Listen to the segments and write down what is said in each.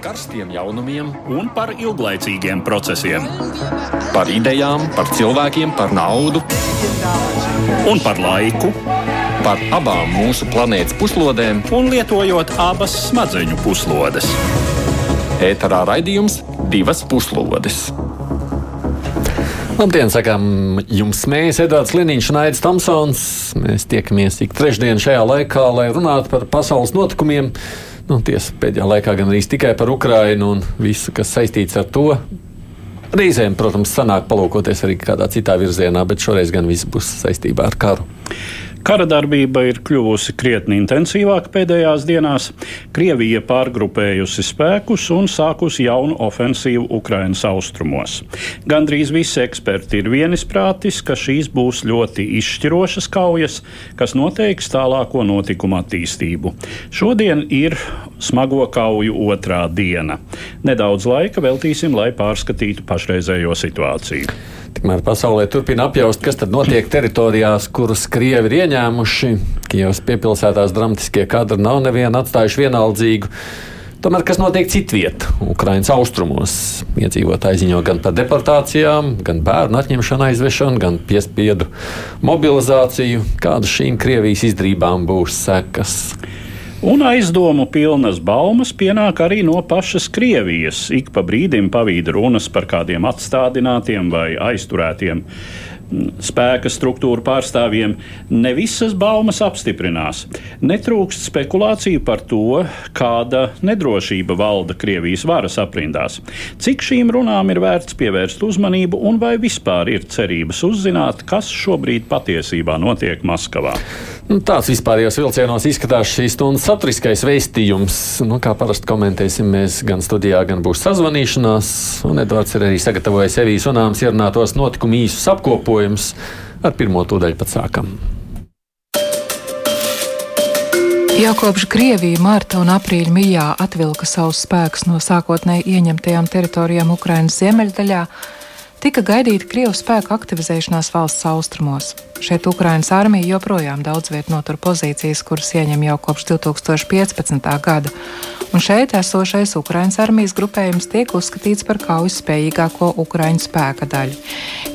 karstiem jaunumiem, un par ilglaicīgiem procesiem. par idejām, par cilvēkiem, par naudu, Un par laiku, par abām mūsu planētas puslodēm. un lietojot abas smadzeņu puslodes. Ēterā raidījums divas puslodes. Labdien, sakām jums mēs, Edvards Liniņš un Aits Tomsons. Mēs tiekamies ik trešdien šajā laikā, lai runātu par pasaules notikumiem. Nu, tiesa, pēdējā laikā gan arī tikai par Ukrainu un visu, kas saistīts ar to. Reizēm, protams, sanāk palūkoties arī kādā citā virzienā, bet šoreiz gan viss būs saistībā ar karu. Kara darbība ir kļuvusi krietni intensīvāka pēdējās dienās. Krievija pārgrupējusi spēkus un sākusi jaunu ofensīvu Ukrainas austrumos. Gandrīz visi eksperti ir vienisprātis, ka šīs būs ļoti izšķirošas kaujas, kas noteiks tālāko notikumu attīstību. Šodien ir smago kauju otrā diena. Nedaudz laika veltīsim, lai pārskatītu pašreizējo situāciju. Tikmēr pasaulē turpina apjaust, kas tad notiek teritorijās, kuras Krievi ir ieņēmuši. Kijavas piepilsētās dramatiskie kadri nav nevienu atstājuši vienaldzīgu. Tomēr, kas notiek citviet, Ukraiņas austrumos, iedzīvotāji ziņo gan par deportācijām, gan bērnu atņemšanu, aizvešanu, gan piespiedu mobilizāciju. Kādas šīm Krievijas izdarībām būs sekas? Un aizdomu pilnas baumas pienāk arī no pašas Krievijas. Ik pa brīdim pavīda runas par kādiem atstādinātiem vai aizturētiem mm, spēka struktūru pārstāvjiem. Ne visas baumas apstiprinās. Netrūkst spekulāciju par to, kāda nedrošība valda Krievijas varas aprindās. Cik šīm runām ir vērts pievērst uzmanību un vai vispār ir cerības uzzināt, kas šobrīd patiesībā notiek Maskavā? Nu, tāds vispārējos vilcienos izskatās šīs stundas saturiskais veistījums. Nu, kā parasti komentēsim, mēs gan studijā, gan būs sazvanīšanās. Un Edvards ir arī sagatavojis Evijas runāms ierunātos notikumu īsus apkopojumus. Ar pirmo tūdaļu pat sākam. Jau kopš Krievija marta un aprīļa mijā atvilka savus spēkus no sākotnēji ieņemtajām teritorijām Ukrainas ziemeļdaļā, tika gaidīta Krievu spēku aktivizēšanās valsts austrumos. Šeit Ukrainas armija joprojām daudz vietā notur pozīcijas, kuras ieņem jau kopš 2015. gada, un šeit esošais Ukrainas armijas grupējums tiek uzskatīts par kaujas spējīgāko Ukraiņu spēka daļu.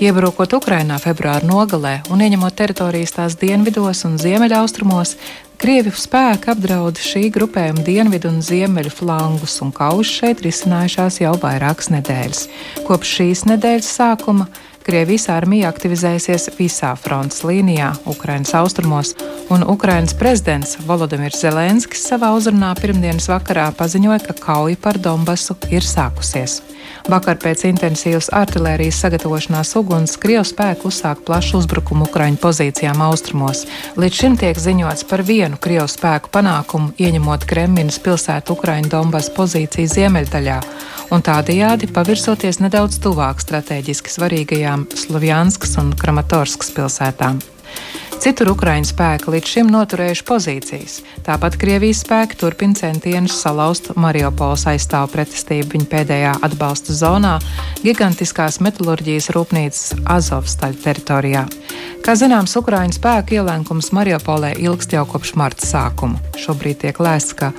Iebrukot Ukrainā februāra nogalē un ieņemot teritorijas tās dienvidos un ziemeļaustrumos, Krievi spēki apdraud šī grupējuma dienvidu un ziemeļu flangus, un kaujas šeit risinājušās jau vairākas nedēļas. Kopš šīs nedēļas sākuma Krievijas armija aktivizēsies visā frontes līnijā, Ukrainas austrumos, un Ukrainas prezidents Volodimirs Zelenskis savā uzrunā pirmdienas vakarā paziņoja, ka kauja par Donbasu ir sākusies. Vakar pēc intensīvas artērijas sagatavošanās uguns Krievijas spēku uzsāka plašu uzbrukumu Ukraiņu pozīcijām austrumos. Līdz šim tiek ziņots par vienu Krievijas spēku panākumu, ieņemot Kremlinas pilsētu Ukraiņu Donbass pozīciju ziemeļdaļā, un tādējādi pavirsoties nedaudz tuvāk strateģiski svarīgajām Slovjanskas un Kramatorskas pilsētām. Citur Ukraiņu spēki līdz šim noturējuši pozīcijas. Tāpat Krievijas spēki turpina centienus salauzt Mariupoles aizstāvu pretestību viņa pēdējā atbalsta zonā, gigantiskās metālurģijas rūpnīcas Azovstaļa teritorijā. Kā zināms, Ukraiņu spēku ielēkums Mariupolē ilgst jau kopš marta sākuma. Šobrīd tiek lēsts, ka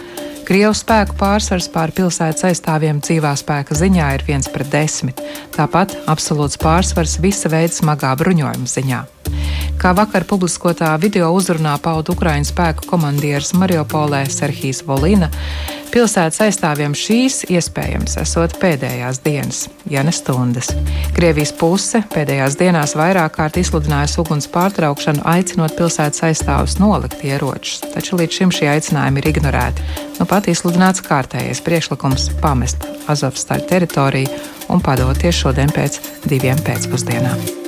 Krievu spēku pārsvars pār pilsētas aizstāvjiem dzīvā spēka ziņā ir viens pret desmit, tāpat absolūts pārsvars visa veida smagā bruņojuma ziņā. Kā vakar publiskotā video uzrunā pauda Ukraiņu spēku komandieris Mariupolē Serhijas Volina, pilsētas aizstāvjiem šīs iespējams esot pēdējās dienas, ja ne stundas. Krievijas puse pēdējās dienās vairāk kārt izsludinājusi uguns pārtraukšanu, aicinot pilsētas aizstāvus nolikt ieročus, taču līdz šim šie aicinājumi ir ignorēti. Nu pat izsludināts kārtējais priekšlikums pamest Azovstaļa teritoriju un padoties šodien pēc diviem pēcpusdienām.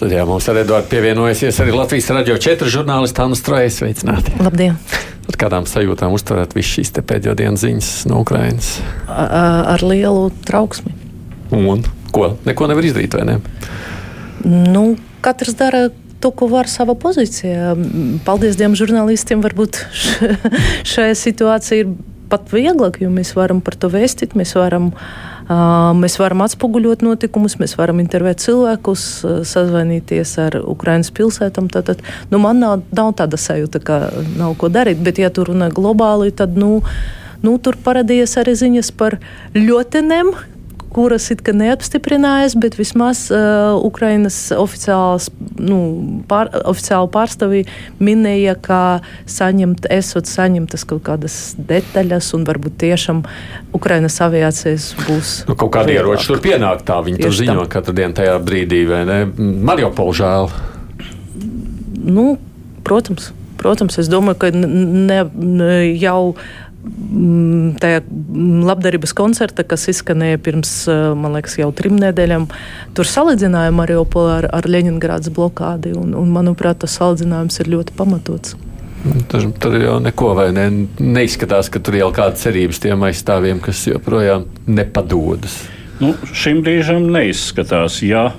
Studijā mums ar Eduardu pievienojusies arī Latvijas radio četru žurnālisti Anna Strojas. Sveicināti! Labdien! Ar kādām sajūtām uztverat visu šīs pēdējo dienu ziņas no Ukrainas? Ar lielu trauksmi. Un ko? Neko nevar izdarīt, vai ne? Nu, katrs dara to, ko var savā pozīcijā. Paldies Dievam, žurnālistiem. Varbūt šajā situācijā ir pat vieglāk, jo mēs varam par to vēstīt, mēs varam uh, Mēs varam atspoguļot notikumus, mēs varam intervēt cilvēkus, sazvanīties ar Ukraiņas pilsētām. Tātad, nu, man nav, nav tāda sajūta, ka nav ko darīt, bet, ja tur runā globāli, tad, nu, Nu, tur parādījās arī ziņas par ļotenēm, kuras it kā neapstiprinājās, bet vismaz uh, Ukrainas nu, pār, oficiāli pārstāvji minēja, ka saņemt, esot saņemtas kaut kādas detaļas, un varbūt tiešām Ukrainas aviācijas būs. Nu, kaut kādi ieroči tur pienāk tā, viņi tur ziņo tam. katru dienu tajā brīdī, vai ne? Mariupol žēl. Nu, protams. Protams, es domāju, ka ne, ne jau Mm, tajā labdarības koncerta, kas izskanēja pirms, eh, man liekas, jau trim nedēļām, tur salīdzināja Mariupolu ar, ar Leņņģerādas blokādi. Un, un, manuprāt, tas salīdzinājums ir ļoti pamatots. Tur, tur jau neko vai ne, neizskatās, ka tur jau kāda cerības tiem aizstāvjiem, kas joprojām nepadodas. Nu, šim brīžam neizskatās, ja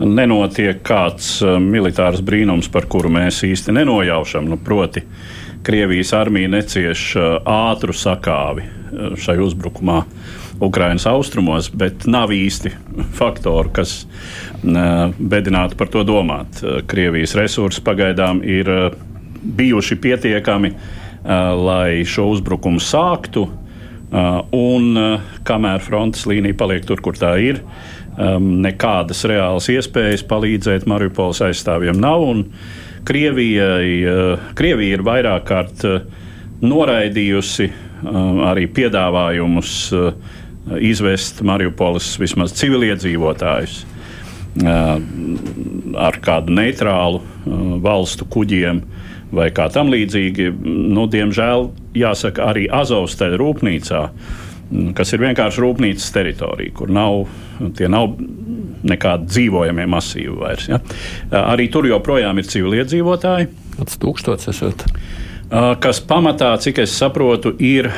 nenotiek kāds uh, militārs brīnums, par kuru mēs īsti nenojaušam. Nu, proti, uh, Krievijas armija necieš uh, ātru sakāvi uh, šai uzbrukumā. Ukraiņas austrumos, bet nav īsti faktoru, kas uh, bedinātu par to domāt. Krievijas resursi pagaidām ir bijuši pietiekami, lai šo uzbrukumu sāktu, un kamēr frontes līnija paliek tur, kur tā ir, um, nekādas reālas iespējas palīdzēt Mariupols aizstāvjiem nav. Un, Krievijai, eh, Krievija ir vairāk kārt eh, noraidījusi eh, arī piedāvājumus izvest Mariupolis vismaz civiliedzīvotājus ar kādu neitrālu valstu kuģiem vai kā tam līdzīgi. Nu, diemžēl, jāsaka, arī Azovsteļa rūpnīcā, kas ir vienkārši rūpnīcas teritorija, kur nav, nav nekādi dzīvojamie masīvi vairs. Ja? Arī tur joprojām ir civiliedzīvotāji. Kāds tūkstots esat? Kas pamatā, cik es saprotu, ir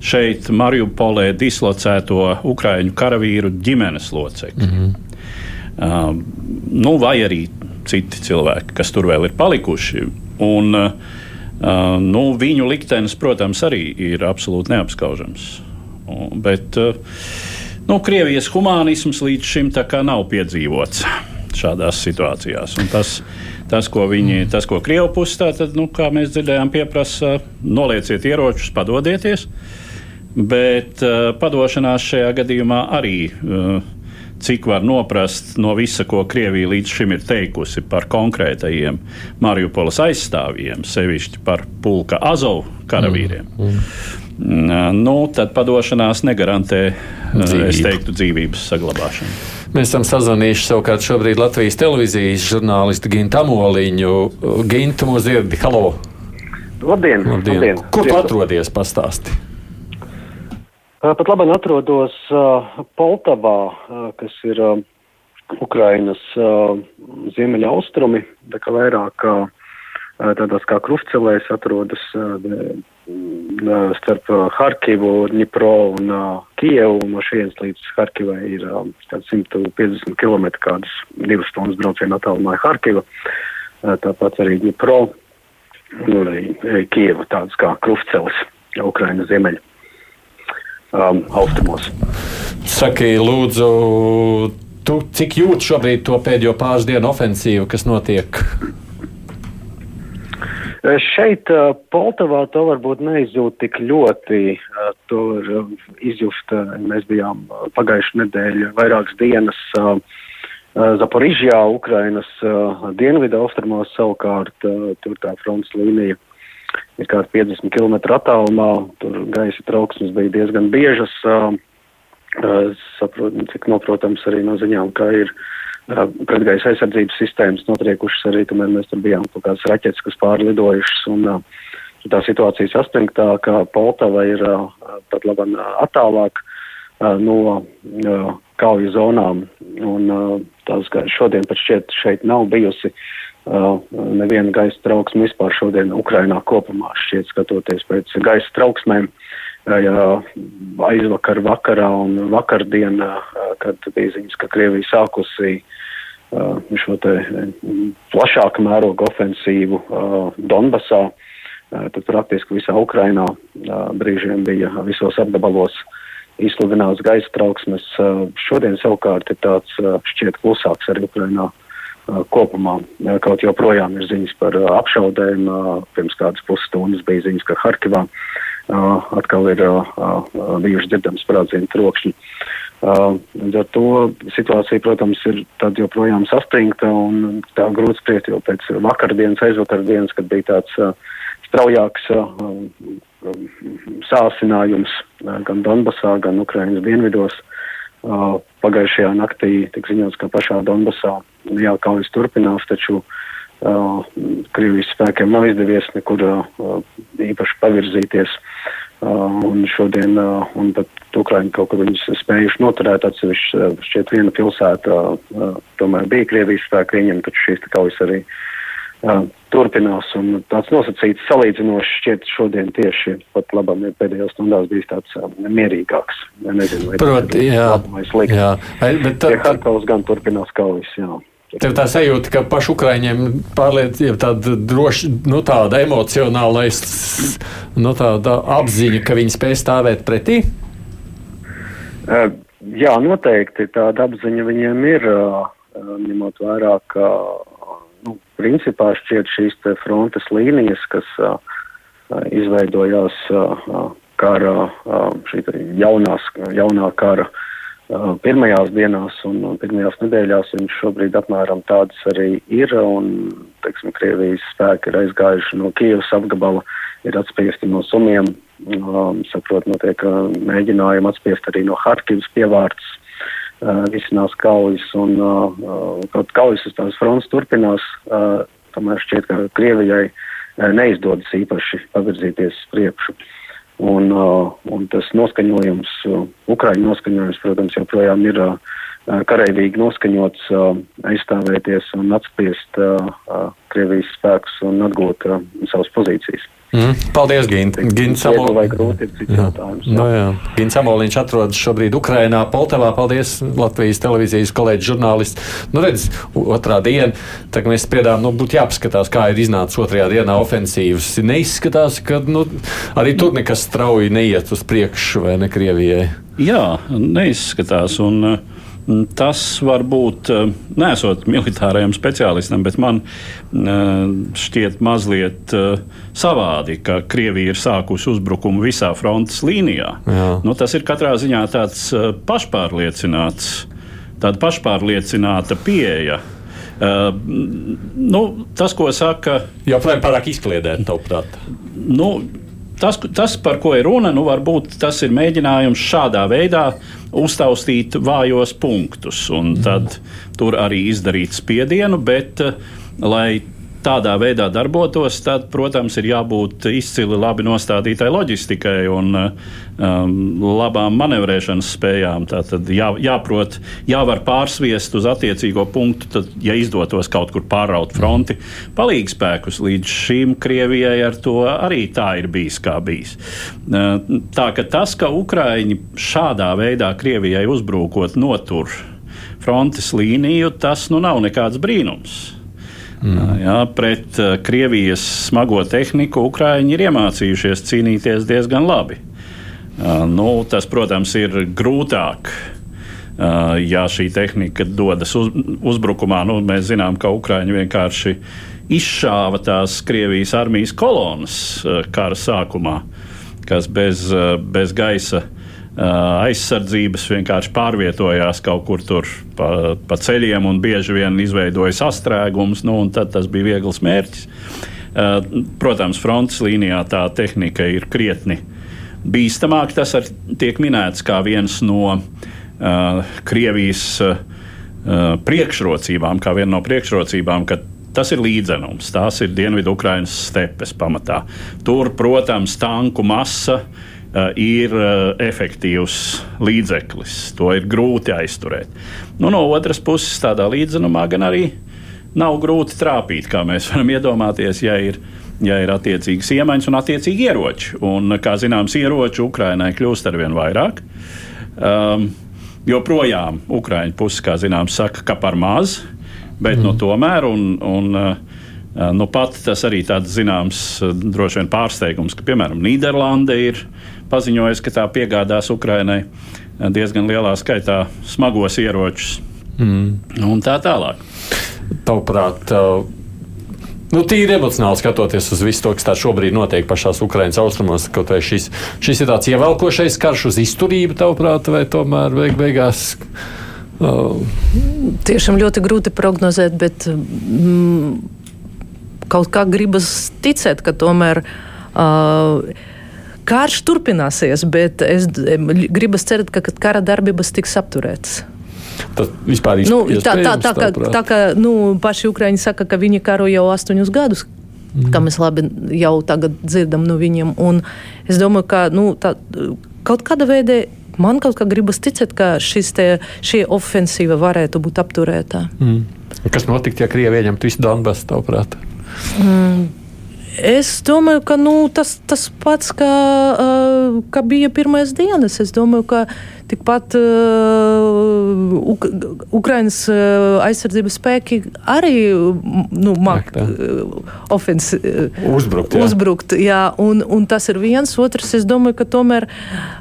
šeit Mariupolē dislocēto ukraiņu karavīru ģimenes locekļi. Mm -hmm. Uh, nu, vai arī citi cilvēki, kas tur vēl ir palikuši. Un, uh, nu, viņu liktenis, protams, arī ir absolūti neapskaužams. Bet, uh, nu, Krievijas humanisms līdz šim nav piedzīvots šādās situācijās. Un tas, tas, ko viņi, tas, ko Krievija pusē, tātad, nu, kā mēs dzirdējām, pieprasa, nolieciet ieročus, padodieties. Bet uh, padošanās šajā gadījumā arī, uh, cik var noprast no visa, ko Krievija līdz šim ir teikusi par konkrētajiem Mariupolas aizstāvjiem, sevišķi par pulka Azovu karavīriem. Mm, mm. Nu, tad padošanās negarantē Dzīvību. es teiktu, dzīvības saglabāšanu. Mēs esam sazvanījuši savukārt šobrīd Latvijas televīzijas žurnālistu Gintu Amoliņu. Gintu mūs dzirdi, halo! Labdien! Labdien. Labdien. Kur tu atrodies? Pastāsti! Pat labi atrodos uh, Poltavā, uh, kas ir uh, Ukrainas uh, ziemeļa austrumi, tā kā vairāk uh, tādās kā krustcelēs atrodas starp Harkivu, Dņipro un Kijevu. No šejienes līdz Harkivai ir kāds 150 km, kādas divas stundas brauciena attālumā Harkiva. Tāpat arī Dņipro un arī Kieva, tādas kā krustceles Ukrainas ziemeļa um, austrumos. Saki, lūdzu, tu cik jūti šobrīd to pēdējo pāris dienu ofensīvu, kas notiek? Šeit Poltavā to varbūt neizjūt tik ļoti. To var izjust. Mēs bijām pagājušajā nedēļā vairākas dienas Zaporižjā, Ukrainas dienvidu austrumos savukārt. Tur tā fronts līnija ir kāda 50 km attālumā. Tur gaisa trauksmes bija diezgan biežas. Saprotu, cik noprotams arī no ziņām, ka ir uh, pretgaisa aizsardzības sistēmas notriekušas arī, tomēr mēs tur bijām kaut kādas raķetes, kas pārlidojušas, un tā situācija saspringtā, ka Poltava ir pat labam attālāk no kauju zonām, un tās, ka šodien pat šķiet šeit nav bijusi neviena gaisa trauksme vispār šodien Ukrainā kopumā, šķiet skatoties pēc gaisa trauksmēm. Ja aizvakar vakarā un vakardien, kad bija ziņas, ka Krievija sākusi Uh, šo te plašāka mēroga ofensīvu Donbasā, tad praktiski visā Ukrainā brīžiem bija visos apgabalos izsludināts gaisa trauksmes. Šodien savukārt ir tāds šķiet klusāks arī Ukrainā kopumā. Kaut joprojām ir ziņas par apšaudēm, pirms kādas pusstundas bija ziņas, ka Harkivā atkal ir bijuši dzirdams sprādzienu trokšņi. Līdz ar to situācija, protams, ir joprojām saspringta un tā grūti spriest jau pēc vakardienas, aizvakardienas, kad bija tāds straujāks sāsinājums gan Donbasā, gan Ukrainas dienvidos. Pagājušajā naktī tika ziņots, ka pašā Donbasā jā, kaujas turpinās, taču Krievijas spēkiem nav izdevies nekur īpaši pavirzīties. Uh, un šodien, uh, un pat Ukraiņi kaut kur viņus spējuši noturēt atsevišķi, uh, šķiet viena pilsēta, tomēr bija Krievijas spēki ieņemta, taču šīs kaujas arī turpinās. Un tāds nosacīts salīdzinoši šķiet šodien tieši pat labam ir pēdējās stundās bijis tāds mierīgāks. Nezinu, vai Proti, jā. vai slikti. jā. Bet tā, Harkovs gan turpinās kaujas, jā. Tev tā sajūta, ka pašu Ukraiņiem pārliet, ja tāda droši, nu tāda emocionālais, nu tāda apziņa, ka viņi spēj stāvēt pretī? Uh, Jā, noteikti tāda apziņa viņiem ir, uh, ņemot vērā, ka nu, principā šķiet šīs te frontes līnijas, kas uh, izveidojās kara, šī jaunās, jaunā kara uh, pirmajās dienās un, pirmajās nedēļās, viņš šobrīd apmēram tādas arī ir, un, teiksim, Krievijas spēki ir aizgājuši no Kievas apgabala, ir atspiesti no sumiem, um, saprot, notiek uh, mēģinājumi atspiest arī no Harkivas pievārds, uh, visinās kaujas, un uh, kaut kaujas uz tās fronts turpinās, uh, tomēr šķiet, ka Krievijai uh, neizdodas īpaši pavirzīties priekšu. Uh, un tas noskaņojums, uh, Ukraiņu noskaņojums, protams, joprojām ir uh, karavīgi noskaņots uh, aizstāvēties un atspiest uh, uh, Krievijas spēkus un atgūt uh, savas pozīcijas. Mm. Paldies, jā. Gins Amoliņš atrodas šobrīd Ukrainā, Poltavā. Paldies, Latvijas televīzijas kolēģis, žurnālists. Nu, redz, otrā diena, tā kā mēs spriedām, nu, būtu jāpaskatās, kā ir iznācis otrajā dienā ofensīvas. Neizskatās, ka nu, arī tur nekas strauji neiet uz priekšu, vai ne Krievijai? Jā, neizskatās. Un, uh, Tas var būt, uh, nesot militārajam speciālistam, bet man uh, šķiet mazliet uh, savādi, ka Krievija ir sākusi uzbrukumu visā frontes līnijā. Jā. Nu, tas ir katrā ziņā tāds pašpārliecināts, tāda pašpārliecināta pieeja. Uh, nu, tas, ko saka Joprojām pārāk izkliedēt, tavuprāt. nu, tas, tas, par ko ir runa, nu, varbūt tas ir mēģinājums šādā veidā uztaustīt vājos punktus un tad tur arī izdarīt spiedienu, bet, eh, lai tādā veidā darbotos, tad, protams, ir jābūt izcili labi nostādītai loģistikai un um, labām manevrēšanas spējām. Tātad jā, jāprot, jāvar pārsviest uz attiecīgo punktu, tad, ja izdotos kaut kur pāraut fronti, palīdz spēkus. Līdz šim Krievijai ar to arī tā ir bijis, kā bijis. Uh, tā ka tas, ka Ukraiņi šādā veidā Krievijai uzbrūkot notur frontes līniju, tas nu nav nekāds brīnums. Mm. Jā, pret uh, Krievijas smago tehniku Ukrāņi ir iemācījušies cīnīties diezgan labi. Uh, nu, tas, protams, ir grūtāk. Uh, ja šī tehnika dodas uz, uzbrukumā, nu, mēs zinām, ka Ukrāņi vienkārši izšāva tās Krievijas armijas kolonas kara sākumā, kas bez, bez gaisa uh, aizsardzības vienkārši pārvietojās kaut kur tur pa, pa ceļiem un bieži vien izveidoja sastrēgumus, nu, tad tas bija viegls mērķis. Protams, frontes līnijā tā tehnika ir krietni bīstamāka. Tas ar, tiek minēts kā viens no uh, Krievijas uh, priekšrocībām, kā viena no priekšrocībām, ka tas ir līdzenums, tās ir Dienvidu Ukrainas stepes pamatā. Tur, protams, tanku masa ir uh, efektīvs līdzeklis. To ir grūti aizturēt. Nu, no otras puses, tādā līdzenumā gan arī nav grūti trāpīt, kā mēs varam iedomāties, ja ir, ja ir attiecīgas iemaņas un attiecīgi ieroči. Un, kā zināms, ieroči Ukrainai kļūst ar vien vairāk. Um, joprojām Ukraiņu puse, kā zināms, saka, ka par maz, bet mm. nu, tomēr. Un, un, uh, nu, pat tas arī tāds zināms, droši vien pārsteigums, ka, piemēram, Nīderlande ir paziņojusi, ka tā piegādās Ukrainai diezgan lielā skaitā smagos ieročus. Mm. Un tā tālāk. Tavuprāt, Nu, tīri emocionāli skatoties uz visu to, kas tā šobrīd notiek pašās Ukraiņas austrumos, kaut vai šis, šis ir tāds ievelkošais karš uz izturību, tavuprāt, vai tomēr beig beigās. Uh, Tiešām ļoti grūti prognozēt, bet mm, kaut kā gribas ticēt, ka tomēr. Uh, Karš turpināsies, bet es gribu cerēt, ka kara darbības tiks apturētas. Tas vispār ir nu, tā, tā, tā, tā, kā, tā kā nu, paši Ukraiņi saka, ka viņi karo jau astoņus gadus. Mm. Kā mēs labi jau tagad dzirdam no viņiem. Un es domāju, ka nu, tā, kaut kāda veida man kaut kā gribas ticēt, ka te, šī ofensīva varētu būt apturēta. Mm. Kas notiktu, ja Krievija ieņemtu visu Donbasu, tavuprāt? Mm. Es domāju, ka nu, tas, tas pats, kā, uh, kā bija pirmās dienas. Es domāju, ka tikpat uh, Uk Ukraiņas uh, aizsardzības spēki arī nu, uh, ofens, uzbrukt. Jā. uzbrukt jā, un, un tas ir viens. Otrs, es domāju, ka tomēr.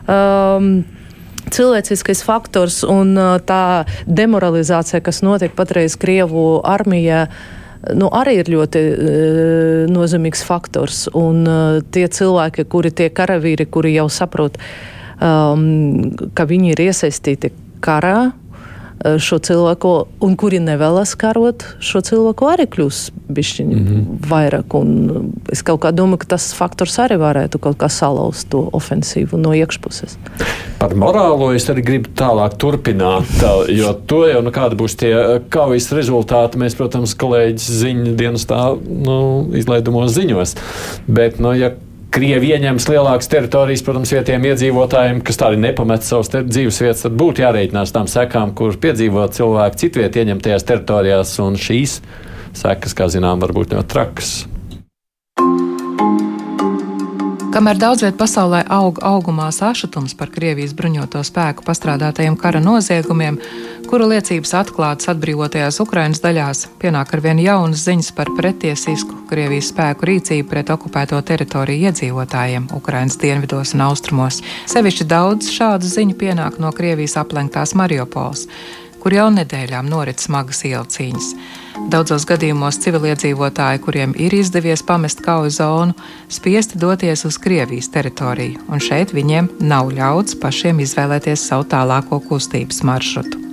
Um, cilvēciskais faktors un tā demoralizācija, kas notiek patreiz Krievu armijā, uh, nu, arī ir ļoti uh, nozīmīgs faktors. Un uh, tie cilvēki, kuri tie karavīri, kuri jau saprot, um, ka viņi ir iesaistīti karā, šo cilvēku, un kuri nevēlas karot, šo cilvēku arī kļūs bišķiņi mm -hmm. vairāk. Un es kaut kā domāju, ka tas faktors arī varētu kaut kā salauzt to ofensīvu no iekšpuses. Par morālo es arī gribu tālāk turpināt, jo to jau nu, kāda būs tie eh, kaujas rezultāti. Mēs, protams, kolēģis ziņu dienas tā nu, izlaidumos ziņos. Bet, nu, ja Krievi ieņems lielākas teritorijas, protams, vietējiem iedzīvotājiem, kas tādi nepamet savas dzīves vietas, tad būtu jārēķinās tām sekām, kur piedzīvo cilvēki citviet ieņemtajās teritorijās, un šīs sekas, kā zinām, var būt ļoti trakas. Kamēr daudz vietā pasaulē aug augumā sašutums par Krievijas bruņoto spēku pastrādātajiem kara noziegumiem, kuru liecības atklātas atbrīvotajās Ukrainas daļās, pienāk ar vien jaunas ziņas par pretiesisku Krievijas spēku rīcību pret okupēto teritoriju iedzīvotājiem Ukrainas dienvidos un austrumos. Sevišķi daudz šādu ziņu pienāk no Krievijas aplenktās Mariupols, kur jau nedēļām norit smagas ielcīņas. Daudzos gadījumos civiliedzīvotāji, kuriem ir izdevies pamest kauju zonu, spiesti doties uz Krievijas teritoriju, un šeit viņiem nav ļauts pašiem izvēlēties savu tālāko kustības maršrutu.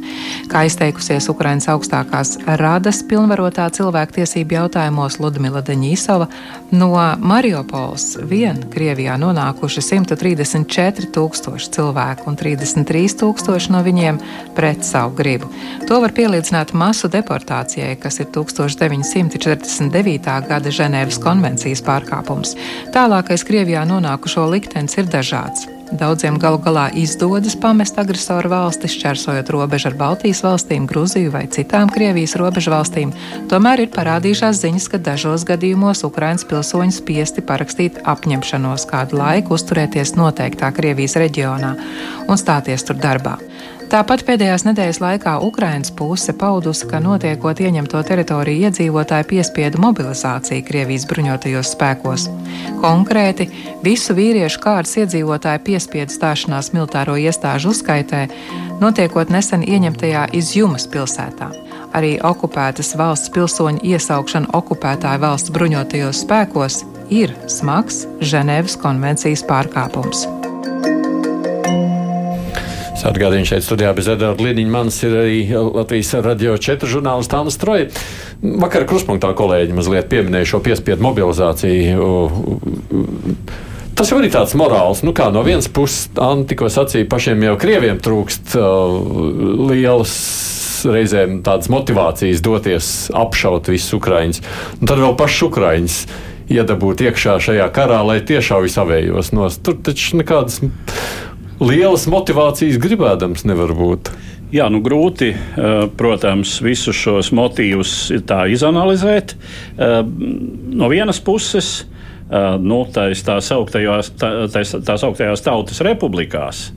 Kā izteikusies Ukrainas augstākās radas pilnvarotā cilvēktiesību jautājumos Ludmila Deņīsova, no Mariupols vien Krievijā nonākuši 134 tūkstoši cilvēku un 33 tūkstoši no viņiem pret savu gribu. To var pielīdzināt masu deportācijai, kas ir 1949. gada Ženēvas konvencijas pārkāpums. Tālākais Krievijā nonākušo liktenis ir dažāds. Daudziem galu galā izdodas pamest agresoru valsti, šķērsojot robežu ar Baltijas valstīm, Gruziju vai citām Krievijas robežu valstīm. Tomēr ir parādījušās ziņas, ka dažos gadījumos Ukraiņas pilsoņi spiesti parakstīt apņemšanos kādu laiku uzturēties noteiktā Krievijas reģionā un stāties tur darbā. Tāpat pēdējās nedēļas laikā Ukrainas puse paudusi, ka notiekot ieņemto teritoriju iedzīvotāju piespiedu mobilizāciju Krievijas bruņotajos spēkos. Konkrēti, visu vīriešu kārtas iedzīvotāju piespiedu stāšanās militāro iestāžu uzskaitē, notiekot nesen ieņemtajā Izjumas pilsētā. Arī okupētas valsts pilsoņu iesaukšana okupētāju valsts bruņotajos spēkos ir smags Ženēvas konvencijas pārkāpums. Atgādījums šeit studijā bez Edvarda Liniņa. Mans ir arī Latvijas radio 4 žurnālists Tāmas Troja. Vakar kruspunktā kolēģi mazliet pieminēja šo piespiedu mobilizāciju. Tas jau ir tāds morāls. Nu, kā no vienas puses, Anna tikko sacīja, pašiem jau krieviem trūkst uh, lielas reizēm tādas motivācijas doties apšaut visus ukraiņus. Un tad vēl pašus ukraiņus iedabūt iekšā šajā karā, lai tiešām visavējos nos. Tur taču nekādas lielas motivācijas gribēdams nevar būt. Jā, nu grūti, eh, protams, visus šos motīvus tā izanalizēt. Eh, no vienas puses, eh, nu, tās tā sauktajās, tā, tā sauktajās tautas republikās,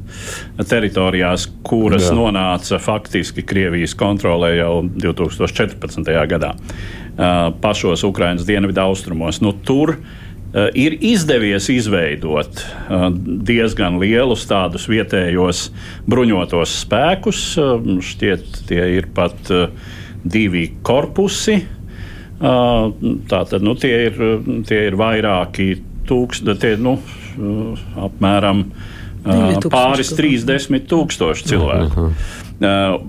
teritorijās, kuras Jā. nonāca faktiski Krievijas kontrolē jau 2014. gadā, pašos Ukraiņas dienvidu austrumos. Nu, tur ir izdevies izveidot eh, diezgan lielus tādus vietējos bruņotos spēkus. Eh, šķiet, tie ir pat divi korpusi. Tātad nu, tie, ir, tie ir vairāki tūkstoši, tie nu, apmēram pāris 30 tūkstoši cilvēku. Uh -huh. Uh,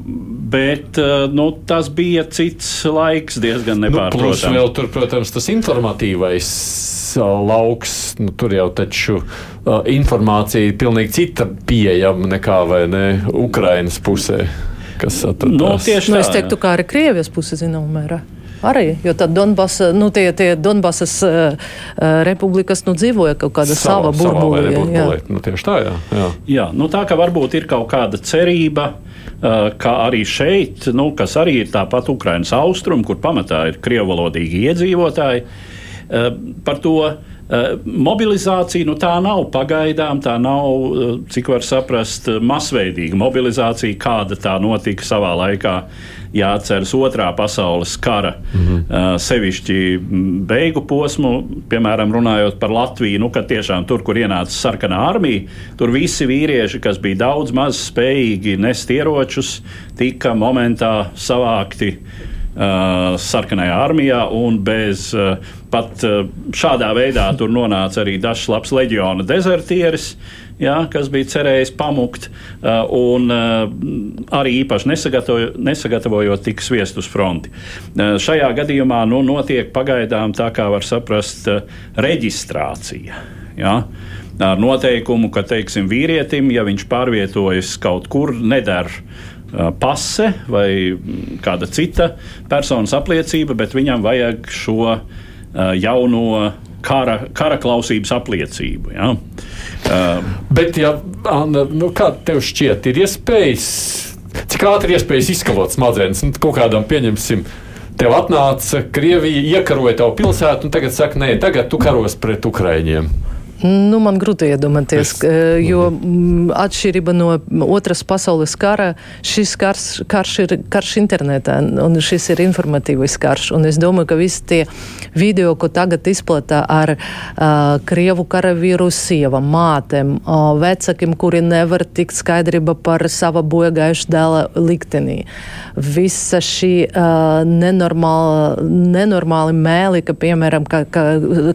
bet uh, nu, tas bija cits laiks, diezgan nepārprotams. Nu, vēl tur, protams, tas informatīvais lauks, nu, tur jau taču uh, informācija ir pilnīgi cita pieejama nekā vai ne Ukrainas pusē. Kas atradās. Nu, tieši tā, nu, es teiktu, kā arī Krievijas puse zināmā mērā. Arī, jo tad Donbasa, nu, tie, tie Donbasas uh, republikas nu, dzīvoja kaut kāda sava, sava burbulī. burbulī. Nu, tieši tā, jā. Jā, jā nu, tā ka varbūt ir kaut kāda cerība. Uh, kā arī šeit, nu, kas arī ir tāpat Ukraiņas austrumu, kur pamatā ir krievalodīgi iedzīvotāji, uh, par to uh, mobilizāciju nu, tā nav pagaidām, tā nav, cik var saprast, masveidīga mobilizācija, kāda tā notika savā laikā jāatceras otrā pasaules kara, mm -hmm. sevišķi beigu posmu, piemēram, runājot par Latviju, nu, kad tiešām tur, kur ienāca sarkanā armija, tur visi vīrieši, kas bija daudz maz spējīgi nest ieročus, tika momentā savākti. Sarkanajā armijā, un bez uh, pat uh, šādā veidā tur nonāca arī dažs labs leģiona dezertieris, uh, jā, kas bija cerējis pamukt, uh, un uh, arī īpaši nesagatavojot tik sviest uz fronti. Uh, šajā gadījumā nu, notiek pagaidām tā kā var saprast reģistrācija. Jā ar noteikumu, ka teiksim, vīrietim, ja viņš pārvietojas kaut kur, nedara pase vai kāda cita personas apliecība, bet viņam vajag šo jauno kara, kara klausības apliecību. Ja? Uh, Bet, ja, Anna, nu, kā tev šķiet, ir iespējas, cik ātri ir iespējas izkalot smadzenes, nu, kaut kādam pieņemsim. Tev atnāca Krievija, iekaroja tavu pilsētu, un tagad saka, nē, tagad tu karos pret Ukraiņiem. Nu, man grūti iedomāties, es, jo mm, atšķirība no otras pasaules kara, šis karš, karš ir karš internetā, un šis ir informatīvs karš. Un es domāju, ka visi tie video, ko tagad izplatā ar uh, Krievu karavīru sievam, mātēm, uh, vecakiem, kuri nevar tikt skaidrība par sava bojagājuša dēla liktenī. Visa šī uh, nenormāla, nenormāli mēli, ka, piemēram, ka, ka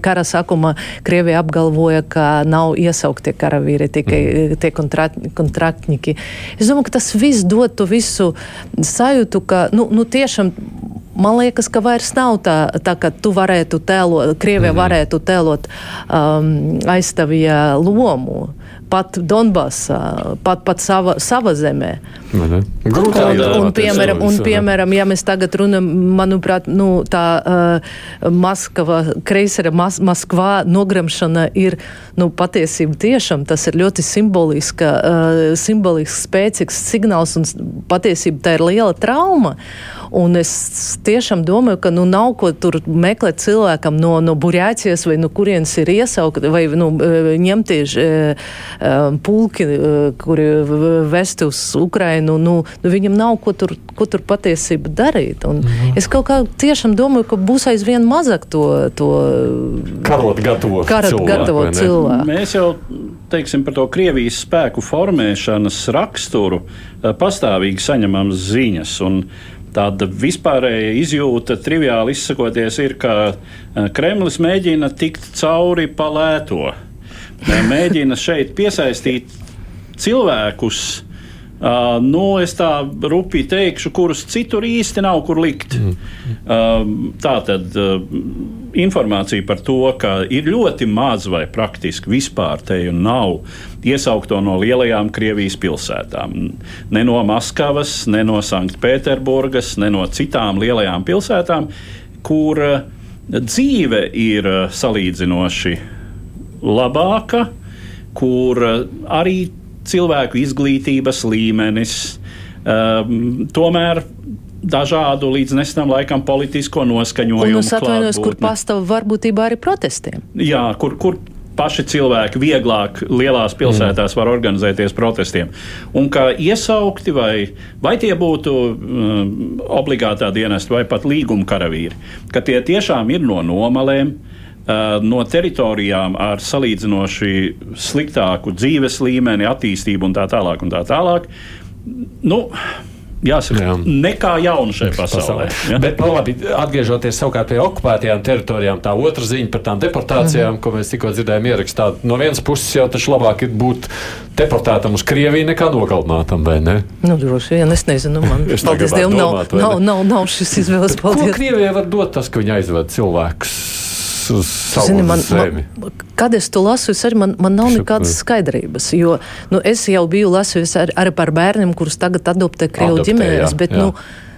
kara sākuma Krievija apgalvoja, ka nav iesaukti karavīri, tikai mm. tie kontrat, kontraktņiki. Es domāju, ka tas viss dod to visu sajūtu, ka nu, nu tiešām man liekas, ka vairs nav tā, tā ka tu varētu tēlot, Krievija mm. varētu tēlot um, aizstāvīja lomu pat Donbassā, pat, pat sava, sava zemē. Grūti un, un, piemēram, un, piemēram, ja mēs tagad runājam, manuprāt, nu, tā uh, Maskava, kreisera Mas Maskvā nogramšana ir nu, patiesība tiešām tas ir ļoti simboliska, uh, simbolisks, spēcīgs signāls un patiesība tā ir liela trauma. Un es tiešām domāju, ka nu, nav ko tur meklēt cilvēkam no, no Burjācijas vai no kurienes ir iesaukti vai nu, ņemti pulki, kuri vest uz Ukrainu. Nu, nu, viņam nav ko tur, ko tur patiesībā darīt. Un mm. Es kaut kā tiešām domāju, ka būs aizvien mazāk to, to karot gatavo karat cilvēku. Gatavo cilvēku. Mēs jau teiksim, par to Krievijas spēku formēšanas raksturu pastāvīgi saņemam ziņas. Un, Tāda vispārēja izjūta, triviāli izsakoties, ir, ka eh, Kremlis mēģina tikt cauri pa lēto. Mēģina šeit piesaistīt cilvēkus, Uh, nu, es tā rupi teikšu, kurus citur īsti nav kur likt. Mm. Uh, tā tad uh, informācija par to, ka ir ļoti maz vai praktiski vispār te nav iesaukto no lielajām Krievijas pilsētām. Ne no Maskavas, ne no Sanktpēterburgas, ne no citām lielajām pilsētām, kur uh, dzīve ir uh, salīdzinoši labāka, kur uh, arī cilvēku izglītības līmenis. Um, tomēr dažādu līdz nesenam laikam politisko noskaņojumu. Un es atvainojos, kur pastāv varbūtībā arī protestiem. Jā, kur, kur paši cilvēki vieglāk lielās pilsētās var organizēties protestiem. Un kā iesaukti, vai, vai tie būtu um, obligātā dienesta vai pat līguma karavīri, ka tie tiešām ir no nomalēm. Uh, no teritorijām ar salīdzinoši sliktāku dzīves līmeni, attīstību un tā tālāk. Un tā tālāk. Nu, jāsaka, Jā. nekā jaunu šajā pasaulē. Ja? Bet, nu, labi, atgriežoties savukārt pie okupētajām teritorijām, tā otra ziņa par tām deportācijām, mm -hmm. ko mēs tikko dzirdējām ierakstā. No vienas puses jau taču labāk ir būt deportētam uz Krieviju nekā nogalinātam, vai ne? Nu, droši vien, es nezinu, man paldies Dievam, nav, nav, nav, nav šis izvēles. Paldies. Ko Krievijai var dot tas, ka viņi aizved cilvēkus? Uz savu Zini, man, zemi. Man, kad es to lasu, es arī man, man nav nekādas skaidrības. Jo nu, es jau biju lasījusi ar, arī par bērniem, kurus tagad adoptē Krievu ģimenes. Bet, jā. Nu,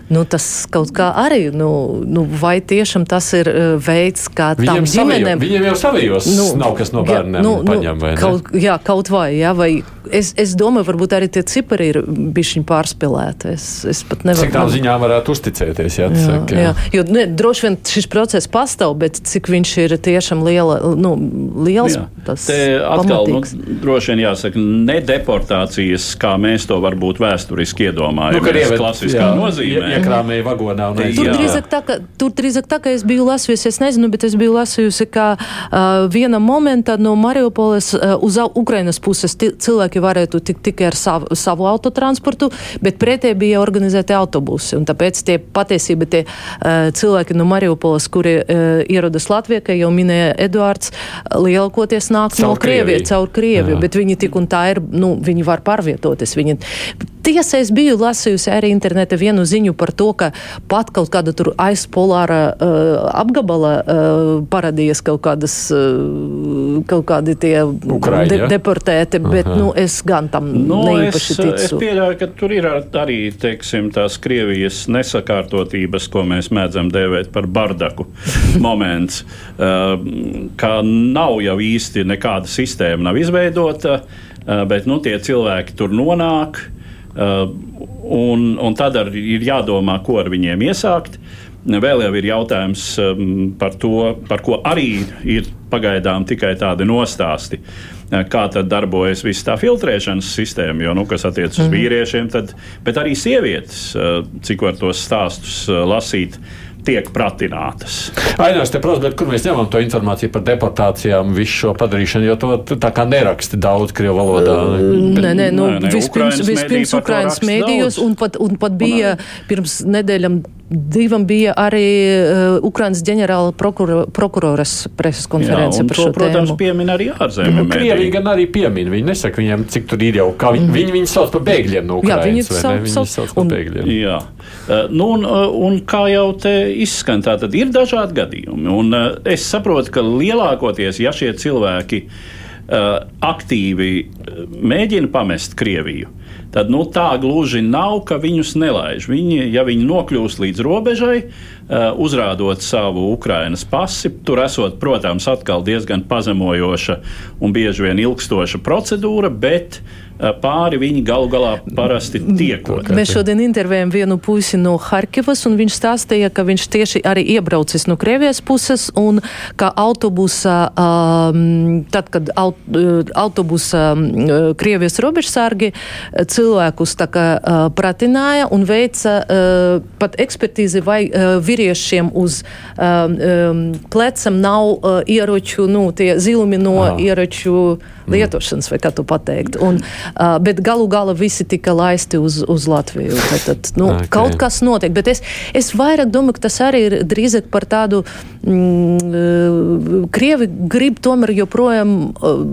Nu, tas kaut kā arī, nu, nu, vai tiešām tas ir uh, veids, kā viņiem tam ģimenēm. Viņiem jau savijos nu, nav kas no bērniem nu, nu, paņem, vai ne? Kaut, jā, kaut vai, jā, vai es, es domāju, varbūt arī tie cipari ir bišķiņ pārspilēti. Es, es pat nevaru. Cik tā ziņā varētu uzticēties, jā, jā, saka, jā. jā. Jo, ne, droši vien šis process pastāv, bet cik viņš ir tiešām liela, nu, liels, jā. tas Te atkal, nu, droši vien jāsaka, ne deportācijas, kā mēs to varbūt vēsturiski iedomājamies, nu, klasiskā jā, nozīmē iekrāmēja vagonā. Un tur, drīzāk tā, ka, tur drīzāk tā, ka es biju lasījusi, es nezinu, bet es biju lasījusi, ka uh, viena momenta no Mariupoles uh, uz Ukrainas puses cilvēki varētu tikt tikai ar savu, savu autotransportu, bet pretē bija organizēti autobusi. Un tāpēc tie patiesība tie uh, cilvēki no Mariupoles, kuri uh, ierodas Latvijā, kā jau minēja Eduards, lielākoties nāk caur no Krievijas, caur Krieviju, bet viņi tik un tā ir, nu, viņi var pārvietoties. Viņi... Tiesa, es biju lasījusi arī interneta vienu ziņu par to, ka pat kaut kāda tur aizpolāra uh, apgabala uh, parādījās kaut kādas, uh, kaut kādi tie Ukraiņa. de deportēti, bet, Aha. nu, es gan tam nu, neīpaši es, ticu. Es pieļauju, ka tur ir arī, teiksim, tās Krievijas nesakārtotības, ko mēs mēdzam dēvēt par bardaku moments, uh, ka nav jau īsti nekāda sistēma nav izveidota, uh, bet, nu, tie cilvēki tur nonāk, Uh, un, un tad ir jādomā, ko ar viņiem iesākt. Vēl jau ir jautājums um, par to, par ko arī ir pagaidām tikai tādi nostāsti. Uh, kā tad darbojas viss tā filtrēšanas sistēma, jo, nu, kas attiecas uz mhm. vīriešiem, tad, bet arī sievietes, uh, cik var tos stāstus lasīt, tiek pratinātas. Ainās, te prasa, kur mēs ņemam to informāciju par deportācijām, visu šo padarīšanu, jo to tā kā neraksta daudz krievu valodā. Nē, nē, nu, nē, nē vispirms, vispirms Ukrainas mēdījos, un pat, un pat bija pirms nedēļam Divam bija arī uh, Ukrainas ģenerāla prokurora, prokuroras preses konference Jā, par to, šo protams, tēmu. piemin arī ārzemju nu, Krievija gan arī piemin. Viņi nesaka viņiem, cik tur ir jau, kā viņi, mm. viņi, viņi sauc par bēgļiem no Ukrainas. Jā, viņi, sauc, viņi sauc, sauc par bēgļiem. Jā. Uh, nu, un, uh, un kā jau te izskan, tā tad ir dažādi gadījumi. Un uh, es saprotu, ka lielākoties, ja šie cilvēki uh, aktīvi mēģina pamest Krieviju, tad nu, tā gluži nav, ka viņus nelaiž. Viņi, ja viņi nokļūst līdz robežai, uh, uzrādot savu Ukrainas pasi, tur esot, protams, atkal diezgan pazemojoša un bieži vien ilgstoša procedūra, bet uh, Eh, pāri viņi galu galā parasti tiekot. Mēs šodien intervējam vienu puisi no Harkivas, un viņš stāstīja, ka viņš tieši arī iebraucis no Krievijas puses, un ka autobusa, um, tad, kad aut, uh, autobusa um, Krievijas robežsargi cilvēkus tā kā uh, pratināja un veica uh, pat ekspertīzi, vai uh, vīriešiem uz um, um, plecam nav uh, ieroču, nu, tie zilumi no Aha. ieroču lietošanas, vai kā tu pateikt. Un, uh, bet galu galā visi tika laisti uz, uz Latviju. Tad, tad, nu, okay. Kaut kas notiek, bet es, es vairāk domāju, ka tas arī ir drīzāk par tādu. Mm, Krievi grib tomēr joprojām uh,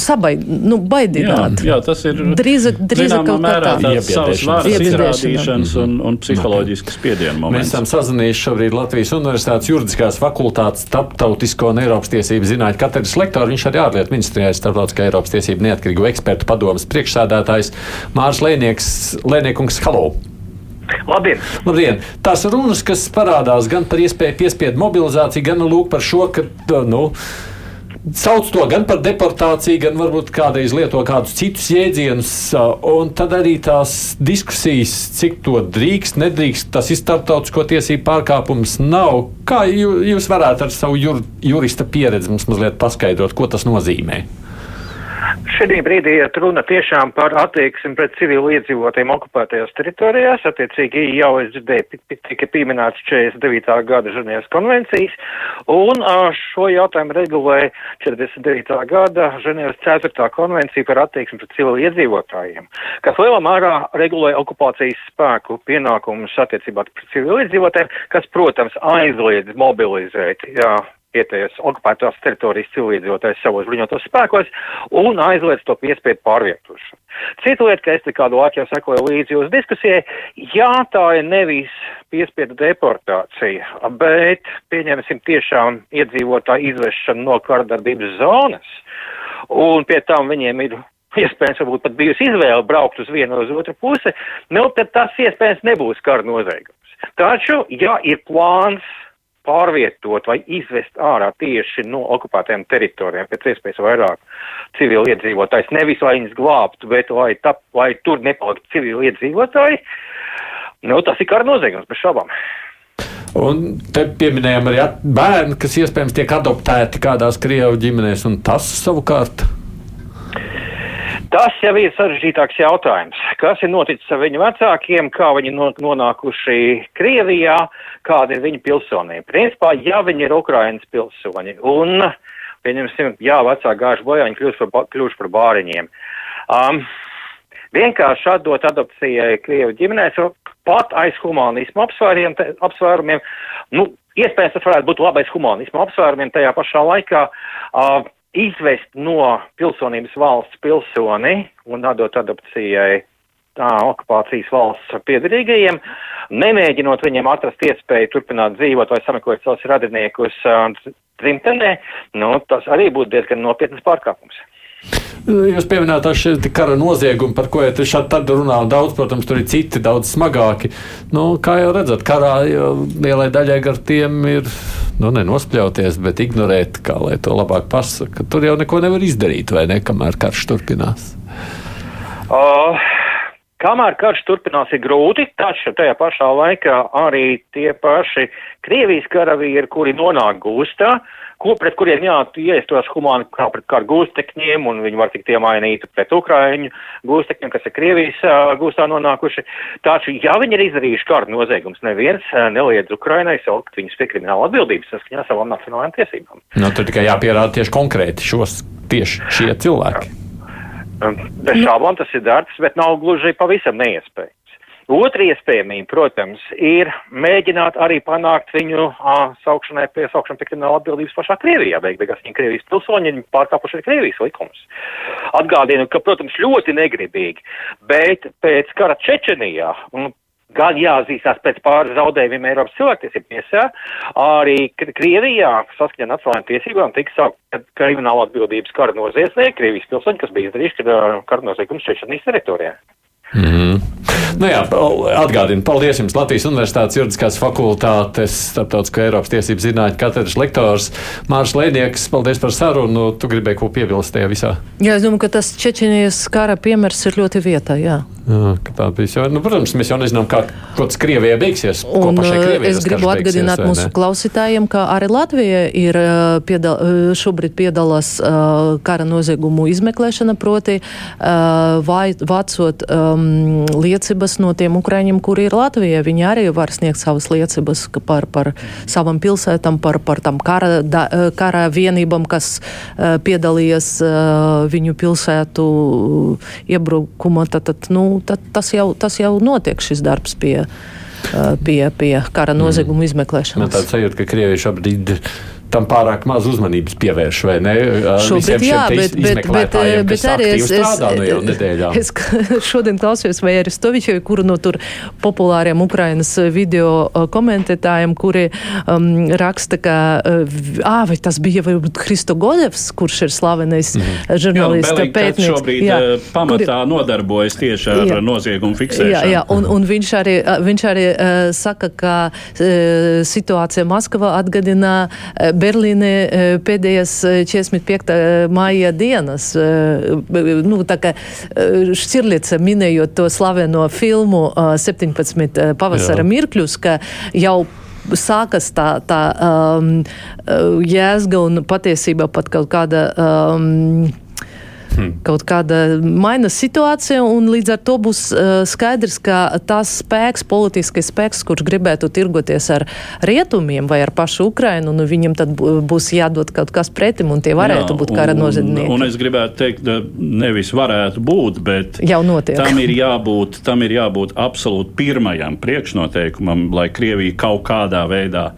sabai, nu, baidināt. Jā, jā, tas ir drīzāk, drīzāk kaut mērā tā. tāds savas varas izrādīšanas un, un psiholoģiskas spiediena moments. Mēs esam sazinājuši šobrīd Latvijas Universitātes juridiskās fakultātes starptautisko un Eiropas tiesību zinātņu katedras lektoru. Viņš arī ārlietu ministrijā ir starptautiskā Eiropas tiesību neatkarīgu ekspertu padomas priekšsēdētājs Mārs Lēniekungs Halo. Labdien. Labdien! Tās runas, kas parādās gan par iespēju piespiedu mobilizāciju, gan lūk par šo, ka. Nu, Sauc to gan par deportāciju, gan varbūt kādreiz lieto kādus citus jēdzienus, un tad arī tās diskusijas, cik to drīkst, nedrīkst, tas ir starptautisko tiesību pārkāpums, nav. Kā jūs varētu ar savu jur, jurista pieredzi mums mazliet paskaidrot, ko tas nozīmē? Šī brīdī iet runa tiešām par attieksmi pret civilu iedzīvotiem okupētajās teritorijās. Attiecīgi jau es dzirdēju, tika pieminēts 49. gada Ženēvas konvencijas, un šo jautājumu regulē 49. gada Ženēvas 4. konvencija par attieksmi pret civilu iedzīvotājiem, kas lielā mērā regulē okupācijas spēku pienākumus attiecībā pret civilu iedzīvotājiem, kas, protams, aizliedz mobilizēt. Jā, vietējos okupētās teritorijas cilvēdzīvotājs savos bruņotos spēkos un aizliedz to piespiedu pārvietošanu. Cita lieta, ka es te kādu laiku jau sekoju līdzi jūsu diskusijai, jā, tā ir nevis piespiedu deportācija, bet pieņemsim tiešām iedzīvotāju izvešanu no kardarbības zonas, un pie tam viņiem ir iespējams, varbūt pat bijusi izvēle braukt uz vienu uz otru pusi, nu, tad tas iespējams nebūs kara noziegums. Taču, ja ir plāns pārvietot vai izvest ārā tieši no okupētajām teritorijām pēc iespējas vairāk civili iedzīvotājs. Nevis lai viņus glābtu, bet lai, tap, lai tur nepaliktu civili iedzīvotāji. Nu, tas ir kara noziegums, bez šaubām. Un te pieminējām arī bērni, kas iespējams tiek adoptēti kādās krievu ģimenēs, un tas savukārt Tas jau ir sarežģītāks jautājums. Kas ir noticis ar viņu vecākiem, kā viņi nonākuši Krievijā, kāda ir viņa pilsonība? Principā, ja viņi ir Ukrainas pilsoņi un, pieņemsim, jā, vecāki gājuši bojā, viņi kļūst par, kļūst par bāriņiem. Um, vienkārši atdot adopcijai Krievu ģimenēs, pat aiz humanismu apsvērumiem, nu, iespējams, tas varētu būt labais humanismu apsvērumiem tajā pašā laikā. Uh, izvest no pilsonības valsts pilsoni un atdot adopcijai tā okupācijas valsts piedarīgajiem, nemēģinot viņiem atrast iespēju turpināt dzīvot vai sameklēt savus radiniekus dzimtenē, nu, tas arī būtu diezgan nopietnas pārkāpums. Jūs pieminējāt šie kara noziegumi, par ko jūs šādi runā daudz, protams, tur ir citi daudz smagāki. Nu, kā jau redzat, karā jau lielai daļai gar tiem ir nu, nenospļauties, bet ignorēt, kā lai to labāk pasaka. Tur jau neko nevar izdarīt, vai ne, kamēr karš turpinās. Uh. Kamēr karš turpinās, ir grūti, taču tajā pašā laikā arī tie paši Krievijas karavīri, kuri nonāk gūstā, uh, ko pret kuriem jāiestos humāni kā pret kāru gūstekņiem, un viņi var tikt iemainīti pret Ukraiņu gūstekņiem, kas ir Krievijas gūstā nonākuši. Taču, ja viņi ir izdarījuši kāru noziegums, neviens neliedz Ukrainai saukt viņus pie krimināla atbildības saskaņā savām nacionālajām tiesībām. Nu, tur tikai jāpierāda tieši konkrēti šos, tieši šie cilvēki. Bez šābām tas ir darbs, bet nav gluži pavisam neiespējams. Otra iespējamība, protams, ir mēģināt arī panākt viņu uh, saukšanai pie saukšana pie krimināla atbildības pašā Krievijā. Beig beigās viņi Krievijas pilsoņi, viņi pārkāpuši Krievijas likumus. Atgādinu, ka, protams, ļoti negribīgi, bet pēc kara Čečenijā, un gan jāzīstās pēc pāris zaudējumiem Eiropas cilvēktiesību tiesā, arī Krievijā saskaņā nacionālajām tiesībām tika saukt krimināla atbildības kara noziedznieki, Krievijas pilsoņi, kas bija izdarījuši kara noziegums Čečenijas teritorijā. Mm -hmm. Nu jā, atgādinu, paldies jums Latvijas Universitātes juridiskās fakultātes starptautisko Eiropas tiesību zinātņu katedras lektors Mārs Lēnieks. Paldies par sarunu. Tu gribēji ko piebilst tajā visā? Jā, es domāju, ka tas Čečenijas kara piemērs ir ļoti vietā, jā. Jā, tā bija. Nu, protams, mēs jau nezinām, kā tas Krievijai beigsies. Un, es gribu atgādināt mūsu klausītājiem, ka arī Latvija ir piedal, šobrīd piedalās uh, kara noziegumu izmeklēšana, proti uh, vācot um, liecības no tiem ukraiņiem, kuri ir Latvijā. Viņi arī var sniegt savas liecības par, par savam pilsētam, par, par tam kara, da, kara vienībām, kas uh, piedalījās uh, viņu pilsētu iebrukuma. Tad, tad, nu, tad tas, jau, tas jau notiek šis darbs pie, uh, pie, pie kara noziegumu mm. izmeklēšanas. Man tāds sajūta, ka Krievija šobrīd tam pārāk maz uzmanības pievērš, vai ne? Šobrīd, jā, bet, bet, bet, bet arī es, es, nu es šodien klausījos vai Aristovičevi, kuru no tur populāriem Ukrainas video komentētājiem, kuri um, raksta, ka, ā, vai tas bija varbūt Kristo Godevs, kurš ir slavenais mm -hmm. žurnālista jā, pētnieks. Šobrīd jā, pamatā kuri, nodarbojas tieši ar jā, noziegumu fiksēšanu. Jā, jā, un, un viņš arī, viņš arī uh, saka, ka uh, situācija Maskavā atgadina uh, Berlīnē e, pēdējās 45. E, māja dienas. E, nu, tā kā Šķirlica minējot to slaveno filmu 17 pavasara Jā. mirkļus, ka jau sākas tā, tā um, jēzga un patiesībā pat kaut kāda. Um, hmm. kaut kāda maina situācija, un līdz ar to būs uh, skaidrs, ka tas spēks, politiskais spēks, kurš gribētu tirgoties ar rietumiem vai ar pašu Ukrainu, nu, viņam tad būs jādod kaut kas pretim, un tie varētu Jā, būt kara noziedznieki. Un, un es gribētu teikt, nevis varētu būt, bet. Tam ir jābūt, tam ir jābūt absolūti pirmajam priekšnoteikumam, lai Krievija kaut kādā veidā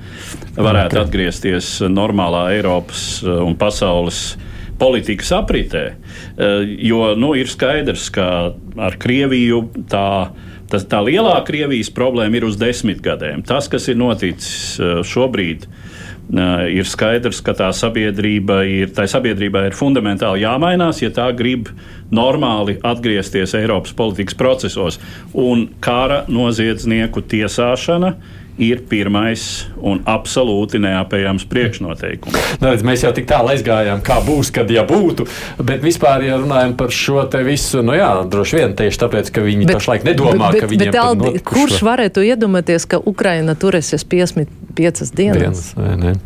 varētu okay. atgriezties normālā Eiropas un pasaules politikas apritē. Eh, jo nu, ir skaidrs, ka ar Krieviju tā. Tas, tā lielā Krievijas problēma ir uz desmit gadiem. Tas, kas ir noticis eh, šobrīd, eh, ir skaidrs, ka tā sabiedrība ir, tā sabiedrībai ir fundamentāli jāmainās, ja tā grib normāli atgriezties Eiropas politikas procesos. Un kara noziedznieku tiesāšana ir pirmais un absolūti neapējams priekšnoteikums. Nu, redz, mēs jau tik tālu aizgājām, kā būs, kad ja būtu. Bet vispār, ja runājam par šo te visu, nu jā, droši vien tieši tāpēc, ka viņi bet, pašlaik nedomā, bet, ka viņiem bet, Aldi, kurš varētu iedomāties, ka Ukraina turēsies 55 dienas? dienas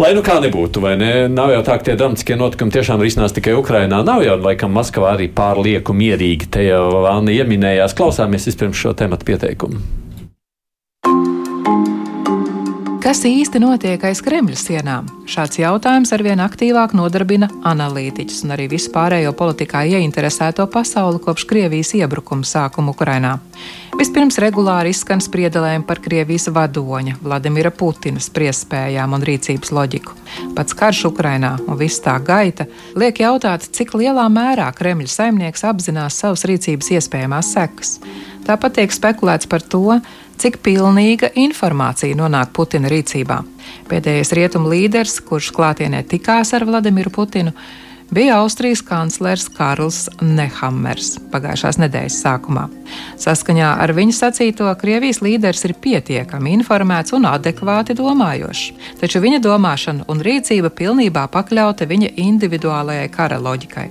Lai nu kā nebūtu, vai ne? Nav jau tā, ka tie dramatiskie notikumi tiešām risinās tikai Ukrainā. Nav jau, laikam, Maskavā arī pārlieku mierīgi. Te jau Anna ieminējās. Klausāmies vispirms šo tematu pieteikumu. Kas īsti notiek aiz Kremļa sienām? Šāds jautājums arvien aktīvāk nodarbina analītiķus un arī vispārējo politikā ieinteresēto pasauli kopš Krievijas iebrukuma sākuma Ukrainā. Vispirms regulāri izskan spriedelējumi par Krievijas vadoņa Vladimira Putina spriestspējām un rīcības loģiku. Pats karš Ukrainā un viss tā gaita liek jautāt, cik lielā mērā Kremļa saimnieks apzinās savas rīcības iespējamās sekas. Tāpat tiek spekulēts par to, cik pilnīga informācija nonāk Putina rīcībā. Pēdējais rietumu līderis, kurš klātienē tikās ar Vladimiru Putinu, bija Austrijas kanclers Karls Nehammers pagājušās nedēļas sākumā. Saskaņā ar viņa sacīto, Krievijas līderis ir pietiekami informēts un adekvāti domājošs, taču viņa domāšana un rīcība pilnībā pakļauta viņa individuālajai kara loģikai.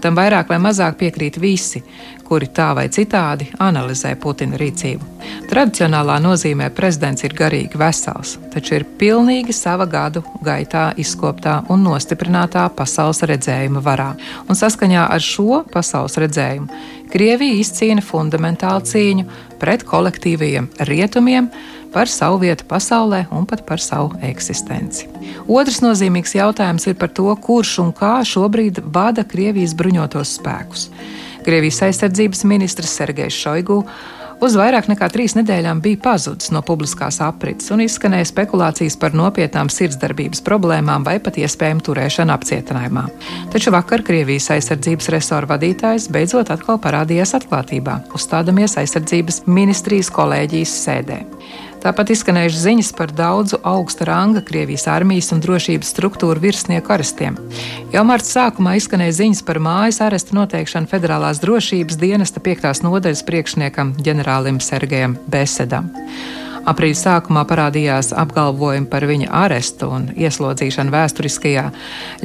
Tam vairāk vai mazāk piekrīt visi, kuri tā vai citādi analizē Putina rīcību. Tradicionālā nozīmē prezidents ir garīgi vesels, taču ir pilnīgi sava gadu gaitā izkoptā un nostiprinātā pasaules redzējuma varā. Un saskaņā ar šo pasaules redzējumu Krievija izcīna fundamentālu cīņu pret kolektīvajiem rietumiem, par savu vietu pasaulē un pat par savu eksistenci. Otrs nozīmīgs jautājums ir par to, kurš un kā šobrīd vada Krievijas bruņotos spēkus. Krievijas aizsardzības ministrs Sergejs Šoigu uz vairāk nekā trīs nedēļām bija pazudis no publiskās aprits un izskanēja spekulācijas par nopietnām sirdsdarbības problēmām vai pat iespējamu turēšanu apcietinājumā. Taču vakar Krievijas aizsardzības resora vadītājs beidzot atkal parādījās atklātībā, uzstādamies aizsardzības ministrijas kolēģijas sēdē. Tāpat izskanējušas ziņas par daudzu augsta ranga Krievijas armijas un drošības struktūru virsnieku arestiem. Jau marta sākumā izskanēja ziņas par mājas arestu noteikšanu Federālās drošības dienesta 5. nodaļas priekšniekam ģenerālim Sergejam Besedam. Aprīļa sākumā parādījās apgalvojumi par viņa arestu un ieslodzīšanu vēsturiskajā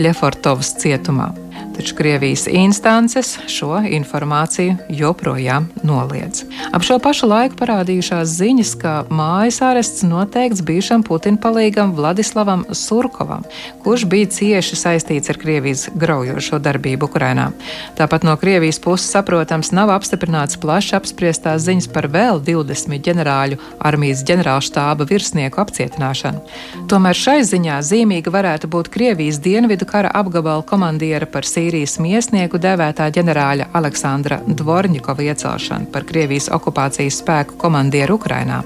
Lefortovas cietumā taču Krievijas instances šo informāciju joprojām noliedz. Ap šo pašu laiku parādījušās ziņas, ka mājas arests noteikts bijušam Putina palīgam Vladislavam Surkovam, kurš bija cieši saistīts ar Krievijas graujošo darbību Ukrainā. Tāpat no Krievijas puses, saprotams, nav apstiprināts plaši apspriestās ziņas par vēl 20 ģenerāļu armijas ģenerālštāba virsnieku apcietināšanu. Tomēr šai ziņā zīmīga varētu būt Krievijas dienvidu kara apgabala komandiera par Sīriju. Sīrijas miesnieku devētā ģenerāļa Aleksandra Dvorņikova iecelšanu par Krievijas okupācijas spēku komandieru Ukrainā.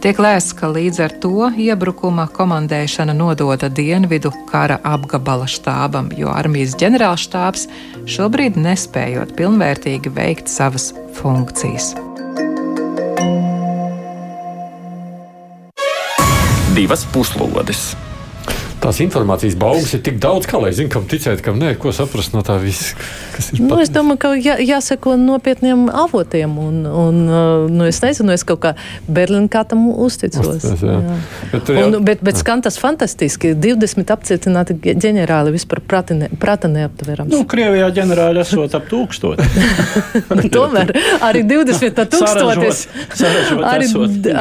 Tiek lēsts, ka līdz ar to iebrukuma komandēšana nodota dienvidu kara apgabala štābam, jo armijas ģenerālštābs šobrīd nespējot pilnvērtīgi veikt savas funkcijas. Divas puslodes! Tās informācijas baumas ir tik daudz, kā lai zinātu, kam ticēt, kam nē, ko saprast no tā visa. Nu, pat... Es domāju, ka jā, jāseko nopietniem avotiem, un, un uh, nu, es nezinu, es kaut kā Berlīnā tam uzticos. Uzties, jā. Jā. Bet, jā. Un, bet, bet skan tas fantastiski. 20 apcietināti ģenerāli vispār prata, ne, prata neaptverams. Nu, Krievijā ģenerāli esot ap tūkstoti. Tomēr arī 20 no tūkstotis. Arī,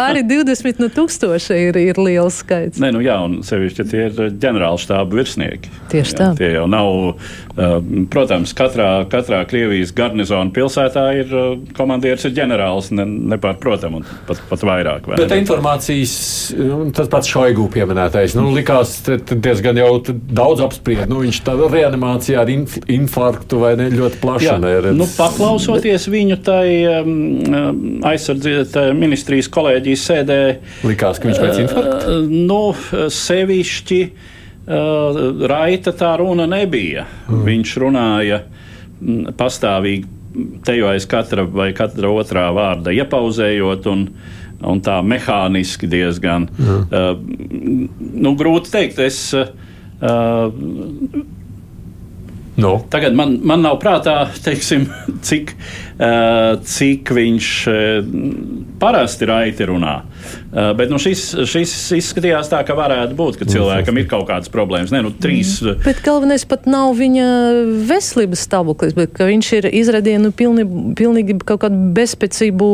arī 20 no tūkstoša ir, ir liels skaits. Nē, nu jā, un sevišķi tie ir ģenerālštāba virsnieki. Tieši tā. Jā, tie jau nav, uh, protams, katrā, katrā Krievijas garnizona pilsētā ir uh, komandieris, ir ģenerālis, ne, nepārprotam, un pat, pat vairāk. Bet ne? informācijas, tas pats Šoigu pieminētais, nu, likās diezgan jau daudz apspriest. Nu, viņš tā reanimācijā ar inf infarktu vai ne ļoti plaša. Jā, nu, paklausoties viņu tai aizsardzības ministrijas kolēģijas sēdē. Likās, ka viņš pēc infarkta? Uh, nu, sevišķi uh, raita tā runa nebija. Mm. Viņš runāja mm, pastāvīgi te jau aiz katra vai katra otrā vārda iepauzējot. Un, Un tā mehāniski diezgan mm. uh, nu, grūti teikt. Es, uh, No. Tagad man, man nav prātā, teiksim, cik, uh, cik viņš uh, parasti raiti runā. Uh, bet nu, šis, šis izskatījās tā, ka varētu būt, ka cilvēkam ir kaut kādas problēmas. Nē, nu, trīs. Mm. Bet galvenais pat nav viņa veselības stāvoklis, bet viņš ir izrādījis nu, pilni, pilnīgi kaut kādu bezspēcību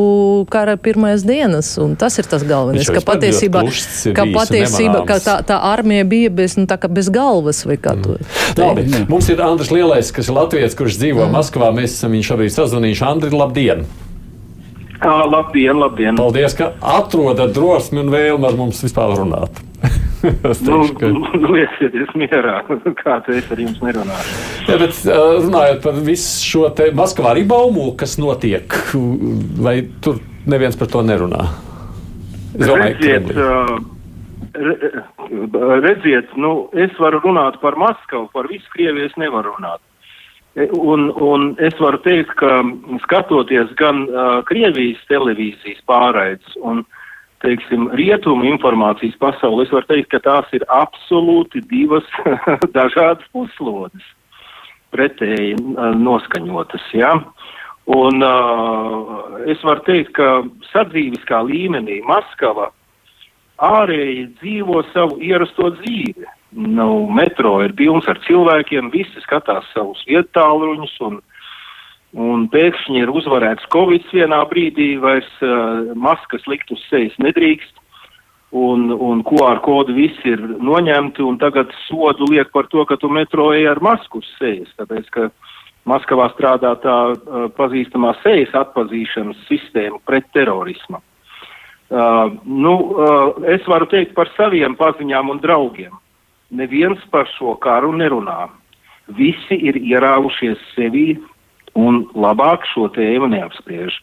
kara pirmās dienas. Tas ir tas galvenais. Ka patiesībā, ka patiesībā ka tā, tā armija bija bez, nu, bez galvas vai kā to. Mm. Labi, mums ir Andris Lielais, kas ir Latvijas, kurš dzīvo mm. Maskavā. Mēs esam viņu šobrīd sazvanījuši. Andri, labdien! À, labdien, labdien! Paldies, ka atrodat drosmi un vēlmi ar mums vispār runāt. es teikšu, nu, ka... nu, liecieties mierā, kā tu es ar jums nerunāju. Jā, bet runājot par visu šo te Maskavā arī baumu, kas notiek, vai tur neviens par to nerunā? Es domāju, redziet, re, redziet, nu, es varu runāt par Maskavu, par visu Krieviju es nevaru runāt. Un, un es varu teikt, ka skatoties gan uh, Krievijas televīzijas pārraides un, teiksim, rietumu informācijas pasauli, es varu teikt, ka tās ir absolūti divas dažādas puslodes, pretēji uh, noskaņotas. Ja? Un uh, es varu teikt, ka sadzīviskā līmenī Maskava ārēji dzīvo savu ierasto dzīvi nu, metro ir pilns ar cilvēkiem, visi skatās savus vietāluņus un, un pēkšņi ir uzvarēts Covid vienā brīdī, vairs uh, maskas likt uz sejas nedrīkst. Un, un QR kodu visi ir noņemti, un tagad sodu liek par to, ka tu metro ej ar masku uz sejas, tāpēc, ka Maskavā strādā tā uh, pazīstamā sejas atpazīšanas sistēma pret terorismu. Uh, nu, uh, es varu teikt par saviem paziņām un draugiem neviens par šo karu nerunā. Visi ir ierāvušies sevī un labāk šo tēmu neapspriež.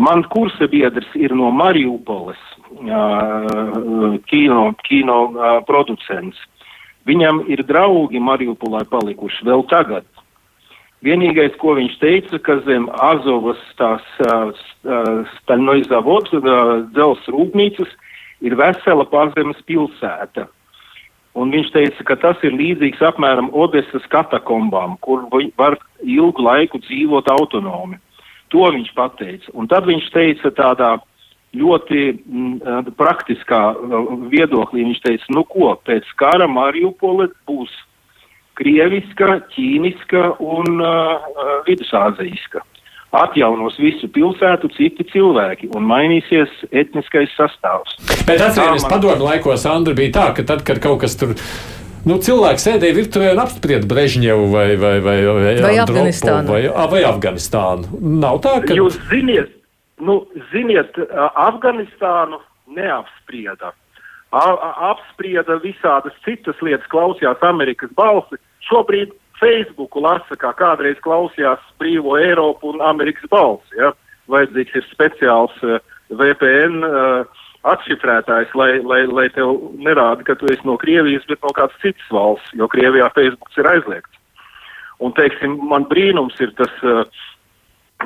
Man kursa biedrs ir no Mariupoles, kino, kino producents. Viņam ir draugi Mariupolē palikuši vēl tagad. Vienīgais, ko viņš teica, ka zem Azovas tās Staļnoizavotu dzels rūpnīcas ir vesela pazemes pilsēta Un viņš teica, ka tas ir līdzīgs apmēram Odesas katakombām, kur var ilgu laiku dzīvot autonomi. To viņš pateica. Un tad viņš teica tādā ļoti m, mm, praktiskā eh, viedoklī, viņš teica, nu ko, pēc kara Mariupole būs krieviska, ķīniska un uh, vidusāzijska atjaunos visu pilsētu citi cilvēki un mainīsies etniskais sastāvs. Bet atcerieties, man... padomu laikos, Andri, bija tā, ka tad, kad kaut kas tur. Nu, cilvēks sēdēja virtuvē un apsprieda Brežņevu vai, vai, vai, vai, vai Afganistānu. Vai, vai Afganistānu. Nav tā, ka. Jūs ziniet, nu, ziniet Afganistānu neapsprieda. A, apsprieda visādas citas lietas, klausījās Amerikas balsi. Šobrīd Facebooku lasa, kā kādreiz klausījās brīvo Eiropu un Amerikas balsi. Ja? Vajadzīgs ir speciāls uh, eh, VPN uh, atšifrētājs, lai, lai, lai tev nerāda, ka tu esi no Krievijas, bet no kādas citas valsts, jo Krievijā Facebooks ir aizliegts. Un, teiksim, man brīnums ir tas uh,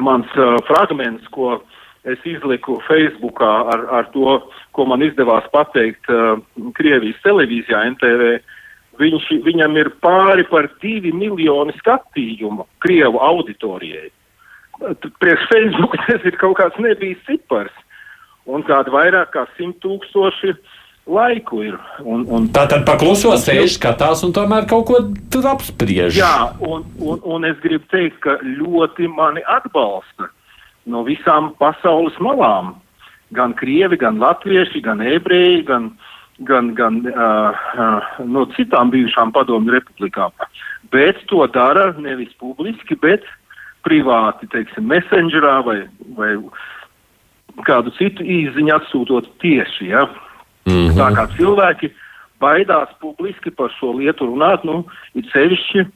mans uh, fragments, ko es izliku Facebookā ar, ar to, ko man izdevās pateikt uh, Krievijas televīzijā NTV. Uh, Viņš, viņam ir pāri par divi miljoni skatījumu Krievu auditorijai. Priekš Facebook tas ir kaut kāds nebijis cipars. Un kādi vairāk kā simt tūkstoši laiku ir. Un, un, tā tad pakluso sēž, skatās un tomēr kaut ko tur apspriež. Jā, un, un, un es gribu teikt, ka ļoti mani atbalsta no visām pasaules malām. Gan krievi, gan latvieši, gan ebreji, gan uh, gan, gan uh, uh, no citām bijušām padomju republikām, bet to dara nevis publiski, bet privāti, teiksim, messengerā vai, vai kādu citu īziņu atsūtot tieši, ja. Mm -hmm. Tā kā cilvēki baidās publiski par šo lietu runāt, nu, it sevišķi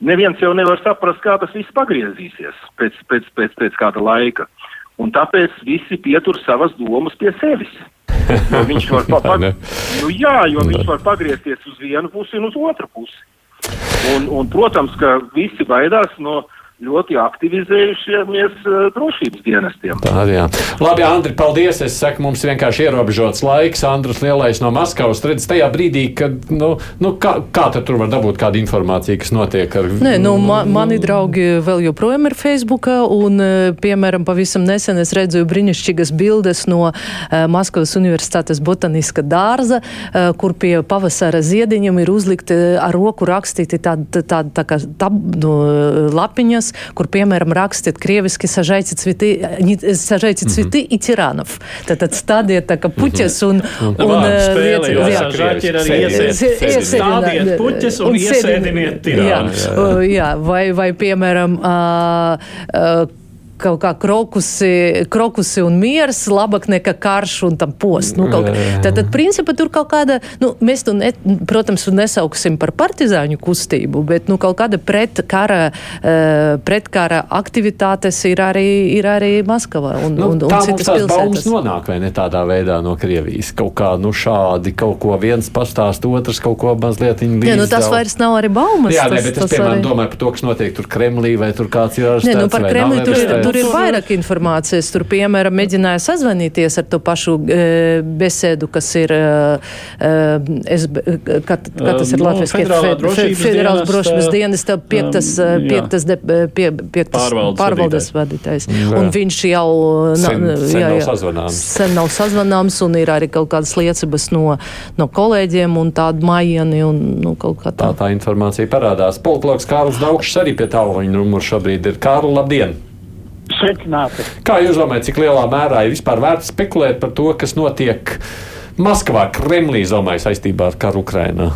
neviens jau nevar saprast, kā tas viss pagriezīsies pēc, pēc, pēc, pēc kāda laika. Un tāpēc visi pietur savas domas pie sevis. Jo viņš var, pa, pa, nu, jā, jo viņš var pagriezties uz vienu pusi un uz otru pusi. Un, un, protams, ka visi baidās no ļoti aktivizējušamies uh, drošības dienestiem. Tā ir. Jā. Labi, Andri, paldies. Es saku, mums vienkārši ierobežots laiks. Andrus Lielais no Maskavas redz tajā brīdī, kad, nu, nu kā, kā tur var dabūt kādu informāciju, kas notiek ar. Nē, nu, ma mani draugi vēl joprojām ir Facebookā, un, piemēram, pavisam nesen es redzēju brīnišķīgas bildes no uh, Maskavas Universitātes botaniska dārza, kur pie pavasara ziediņiem ir uzlikti ar roku rakstīti tādi tā, tā, tā, tā, tā, nu, lapiņas, kur, piemēram, rakstiet krieviski sažaiti cviti, sažaiti cviti mm -hmm. i tiranov. Tātad stādīt tā kā puķes un, un, un jā, sažaiti ir arī iesēdiniet. Stādiet puķes un, un iesēdiniet tiranus. Jā, jā, vai, vai piemēram, uh, uh, kaut kā krokusi, krokusi un miers, labāk nekā karš un tam post. Nu, kaut, tad, tad, principā, tur kaut kāda, nu, mēs to, ne, protams, nesauksim par partizāņu kustību, bet, nu, kaut kāda pretkara, uh, pretkara aktivitātes ir arī, ir arī Maskavā un, nu, un, un citas pilsētas. nonāk, vai ne tādā veidā no Krievijas? Kaut kā, nu, šādi, kaut ko viens pastāst, otrs kaut ko mazliet līdzi. Jā, nu, tas vairs nav arī baumas. Jā, tas, ne, bet es, piemēram, arī... domāju par to, kas notiek tur Kremlī, vai tur kāds ir arestēts. Nē, nu, par Kremli tur, ir, tur ir Nu, vairāk informācijas. Tur, piemēram, mēģināja sazvanīties ar to pašu e, besēdu, kas ir, e, es, kā, kā tas ir Nu, Latvijas Federālā drošības federālās dienesta, drošības dienesta piektas, um, jā. piektas, de, pie, piektas Pārvaldes pārvaldes vadītājs. Un viņš jau Sen- na- sen jā, nav jā, sazvanāms. sen nav sazvanāms un ir arī kaut kādas liecības no, no kolēģiem un tādu majieni un nu, kaut kā Tā, tā. tā informācija parādās. Politologs Kārls Daugšs arī pie tālruņa numura šobrīd ir. Kārl, labdien! Sveicināti! Kā jūs domājat, cik lielā mērā ir vispār vērts spekulēt par to, kas notiek Maskavā, Kremlī, domāju, saistībā ar karu Ukrainā?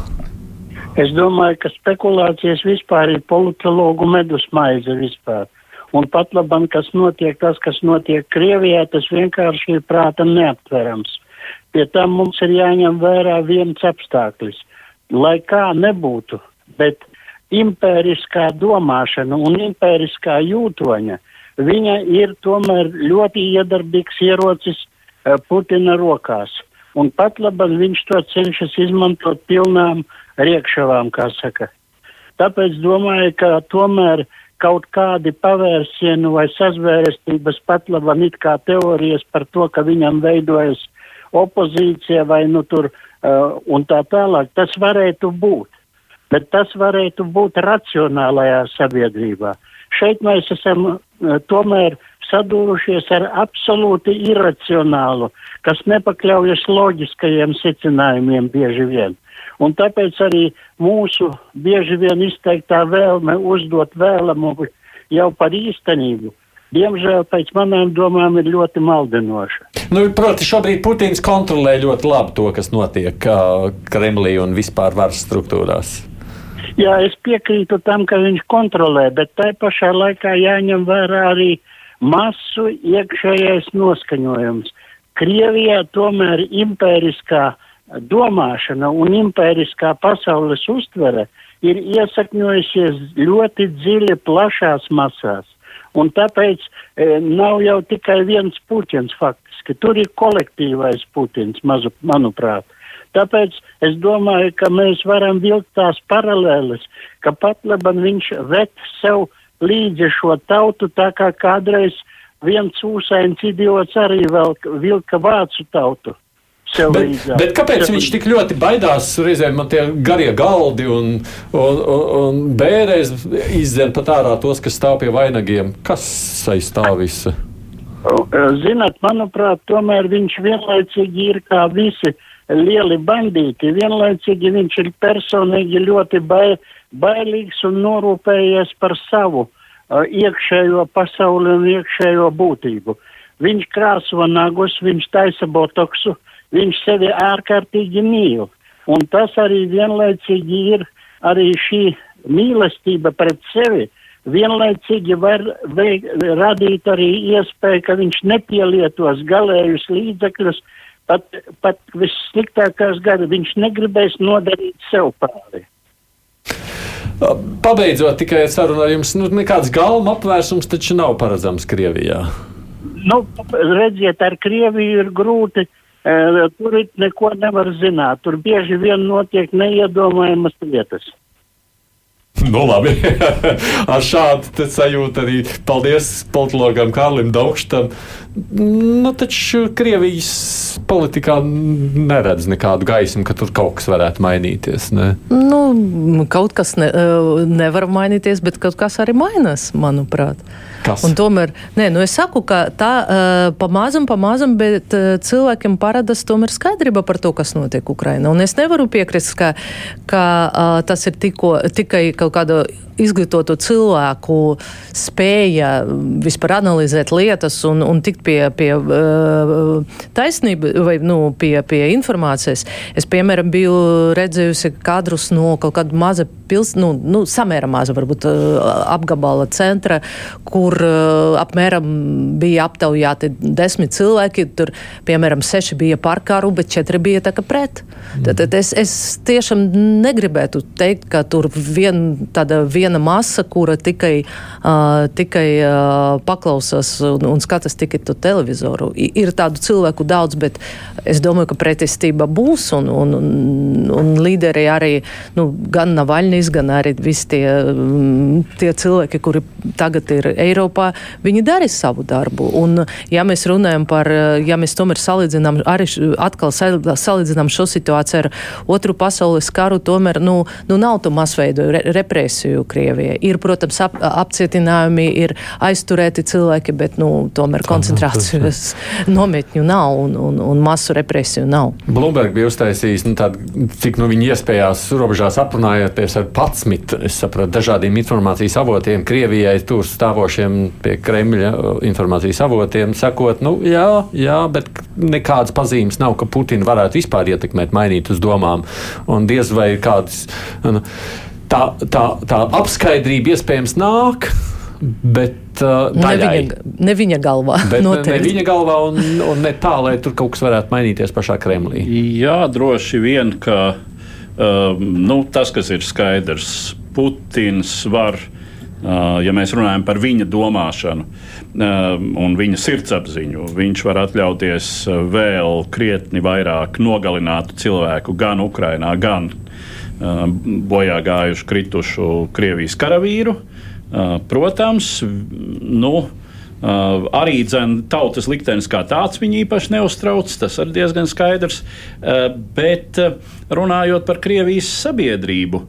Es domāju, ka spekulācijas vispār ir politologu medus maize vispār. Un pat labam, kas notiek, tas, kas notiek Krievijā, tas vienkārši ir prātam neaptverams. Pie tam mums ir jāņem vērā viens apstākļus. Lai kā nebūtu, bet impēriskā domāšana un impēriskā jūtoņa, viņa ir tomēr ļoti iedarbīgs ierocis uh, Putina rokās. Un pat labam viņš to cenšas izmantot pilnām riekšavām, kā saka. Tāpēc domāju, ka tomēr kaut kādi pavērsieni vai sazvērestības pat labam it kā teorijas par to, ka viņam veidojas opozīcija vai nu tur uh, un tā tālāk, tas varētu būt. Bet tas varētu būt racionālajā sabiedrībā. Šeit mēs esam uh, tomēr sadūrušies ar absolūti iracionālu, kas nepakļaujas loģiskajiem secinājumiem bieži vien. Un tāpēc arī mūsu bieži vien izteiktā vēlme uzdot vēlamu jau par īstenību, diemžēl pēc manām domām ir ļoti maldinoša. Nu, proti, šobrīd Putins kontrolē ļoti labi to, kas notiek Kremlī un vispār varas struktūrās. Jā, es piekrītu tam, ka viņš kontrolē, bet tai pašā laikā jāņem vērā arī masu iekšējais noskaņojums. Krievijā tomēr impēriskā domāšana un impēriskā pasaules uztvere ir iesakņojusies ļoti dziļi plašās masās. Un tāpēc e, nav jau tikai viens Putins faktiski, tur ir kolektīvais Putins, mazu, manuprāt. Tāpēc es domāju, ka mēs varam vilkt tās paralēles, ka pat labam viņš vet sev līdzi šo tautu, tā kā kādreiz viens ūsains idiots arī vēl vilka vācu tautu. Bet, bet kāpēc viņš tik ļoti baidās? Reizēm man tie garie galdi un, un, un, un bērēs izdzen pat ārā tos, kas stāv pie vainagiem. Kas aiz tā visa? Zināt, manuprāt, tomēr viņš vienlaicīgi ir kā visi lieli bandīti. Vienlaicīgi viņš ir personīgi ļoti bail, bailīgs un norūpējies par savu uh, iekšējo pasauli un iekšējo būtību. Viņš krāso nagus, viņš taisa botoksu, viņš sevi ārkārtīgi mīl. Un tas arī vienlaicīgi ir arī šī mīlestība pret sevi. Vienlaicīgi var veik, radīt arī iespēju, ka viņš nepielietos galējus līdzekļus, pat, pat vissliktākās gada viņš negribēs nodarīt sev pāri. Pabeidzot tikai sarunu ar jums, nu, nekāds galma apvērsums taču nav paredzams Krievijā. Nu, redziet, ar Krieviju ir grūti. Uh, tur neko nevar zināt. Tur bieži vien notiek neiedomājamas lietas. Nu, labi, ar šādu sajūtu arī paldies politologam Kārlim Daugštam. Nu, taču Krievijas politikā neredz nekādu gaismu, ka tur kaut kas varētu mainīties. Ne? Nu, kaut kas ne, nevar mainīties, bet kaut kas arī mainās, manuprāt. Tomēr, nē, nu es saku, ka tā uh, pamazam, pamazam, bet uh, cilvēkiem parādās tomēr skaidrība par to, kas notiek Ukrainā. Un es nevaru piekrist, ka, ka uh, tas ir tikko, tikai kaut kāda izglītotu cilvēku spēja vispār analizēt lietas un, un tikt pie, pie uh, taisnība vai nu, pie, pie informācijas. Es, piemēram, biju redzējusi kadrus no kaut kāda maza pilsēta, nu, nu, samērā maza varbūt uh, apgabala centra, kur uh, apmēram bija aptaujāti desmit cilvēki. Tur, piemēram, seši bija par karu, bet četri bija tā kā pret. Tad, tad es, es tiešām negribētu teikt, ka tur vien tāda viena viena masa, kura tikai, uh, tikai uh, paklausās un, un skatās tikai to televizoru. Ir tādu cilvēku daudz, bet es domāju, ka pretestība būs un, un, un, un līderi arī nu, gan Navaļņīs, gan arī visi tie, tie cilvēki, kuri tagad ir Eiropā, viņi darīs savu darbu. Un, ja mēs runājam par, ja mēs tomēr salīdzinām, arī atkal salīdzinām šo situāciju ar otru pasaules karu, tomēr nu, nu nav to masveidu represiju Krievijai. Ir, protams, ap, apcietinājumi, ir aizturēti cilvēki, bet nu, tomēr koncentrācijas nometņu nav un, un, un masu represiju nav. Blūmberg bija uztaisījis, nu, tādu, cik nu, viņi iespējās robežās aprunājoties ar patsmit, es sapratu, dažādiem informācijas avotiem, Krievijai tur stāvošiem pie Kremļa informācijas avotiem, sakot, nu jā, jā, bet nekādas pazīmes nav, ka Putina varētu vispār ietekmēt, mainīt uz domām. Un diez vai kādas. Nu, tā, tā, tā apskaidrība iespējams nāk. Bet uh, ne viņa, ne viņa galvā. Bet noteikti. ne viņa galvā un, un ne tā, lai tur kaut kas varētu mainīties pašā Kremlī. Jā, droši vien, ka uh, nu, tas, kas ir skaidrs, Putins var, uh, ja mēs runājam par viņa domāšanu uh, un viņa sirdsapziņu, viņš var atļauties uh, vēl krietni vairāk nogalinātu cilvēku gan Ukrainā, gan bojā gājušu, kritušu Krievijas karavīru. Protams, nu, arī dzen, tautas liktenis kā tāds viņu īpaši neuztrauc, tas ir diezgan skaidrs. Bet runājot par Krievijas sabiedrību,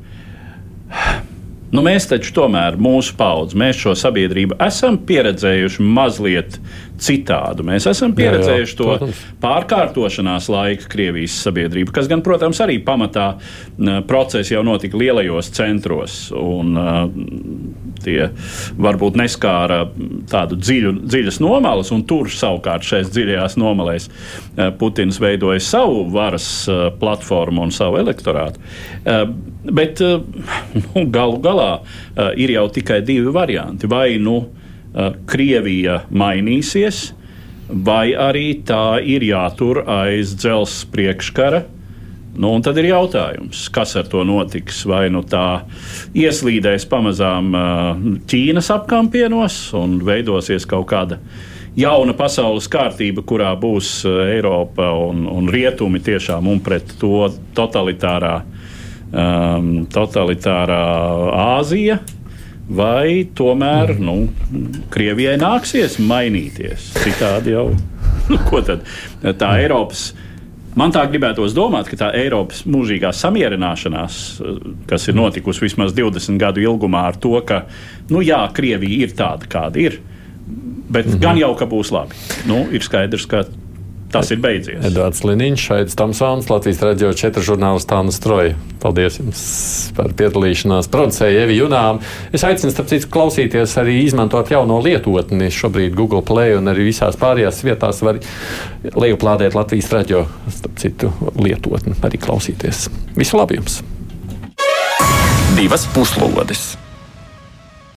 nu, mēs taču tomēr, mūsu paudze, mēs šo sabiedrību esam pieredzējuši mazliet citādu. Mēs esam pieredzējuši jā, jā, protams. to pārkārtošanās laika Krievijas sabiedrību, kas, gan, protams, arī pamatā procesi jau notika lielajos centros. Un, tie varbūt neskāra tādu dziļu, dziļas nomalas, un tur savukārt šajās dziļajās nomalēs Putins veidoja savu varas platformu un savu elektorātu. Bet nu, galu galā ir jau tikai divi varianti. Vai nu Eh, Krievija mainīsies, vai arī tā ir jātur aiz dzelzceļa priekškara. Nu, tad ir jautājums, kas ar to notiks. Vai nu tā ieslīdēs pamazām eh, Ķīnas apkampienos un veidosies kaut kāda jauna pasaules kārtība, kurā būs eh, Eiropa un, un Rietumi tiešām un pret to totalitārā, um, totalitārā Āzija vai tomēr nu, Krievijai nāksies mainīties. Citādi jau nu, tad, tā Eiropas. Man tā gribētos domāt, ka tā Eiropas mūžīgā samierināšanās, kas ir notikusi vismaz 20 gadu ilgumā, ar to, ka, nu jā, Krievija ir tāda, kāda ir, bet mm -hmm. gan jau, ka būs labi. Nu, ir skaidrs, ka Tas ir beidzies. Edvards Liniņš, Šaidis Tamsons, Latvijas radio 4 žurnālists Tāna Stroja. Paldies jums par piedalīšanās. Producēja Evi Junām. Es aicinu, starp citu, klausīties arī izmantot jauno lietotni. Šobrīd Google Play un arī visās pārējās vietās var lejuplādēt Latvijas radio, starp citu, lietotni, arī klausīties. Visu labi jums! Divas puslodes!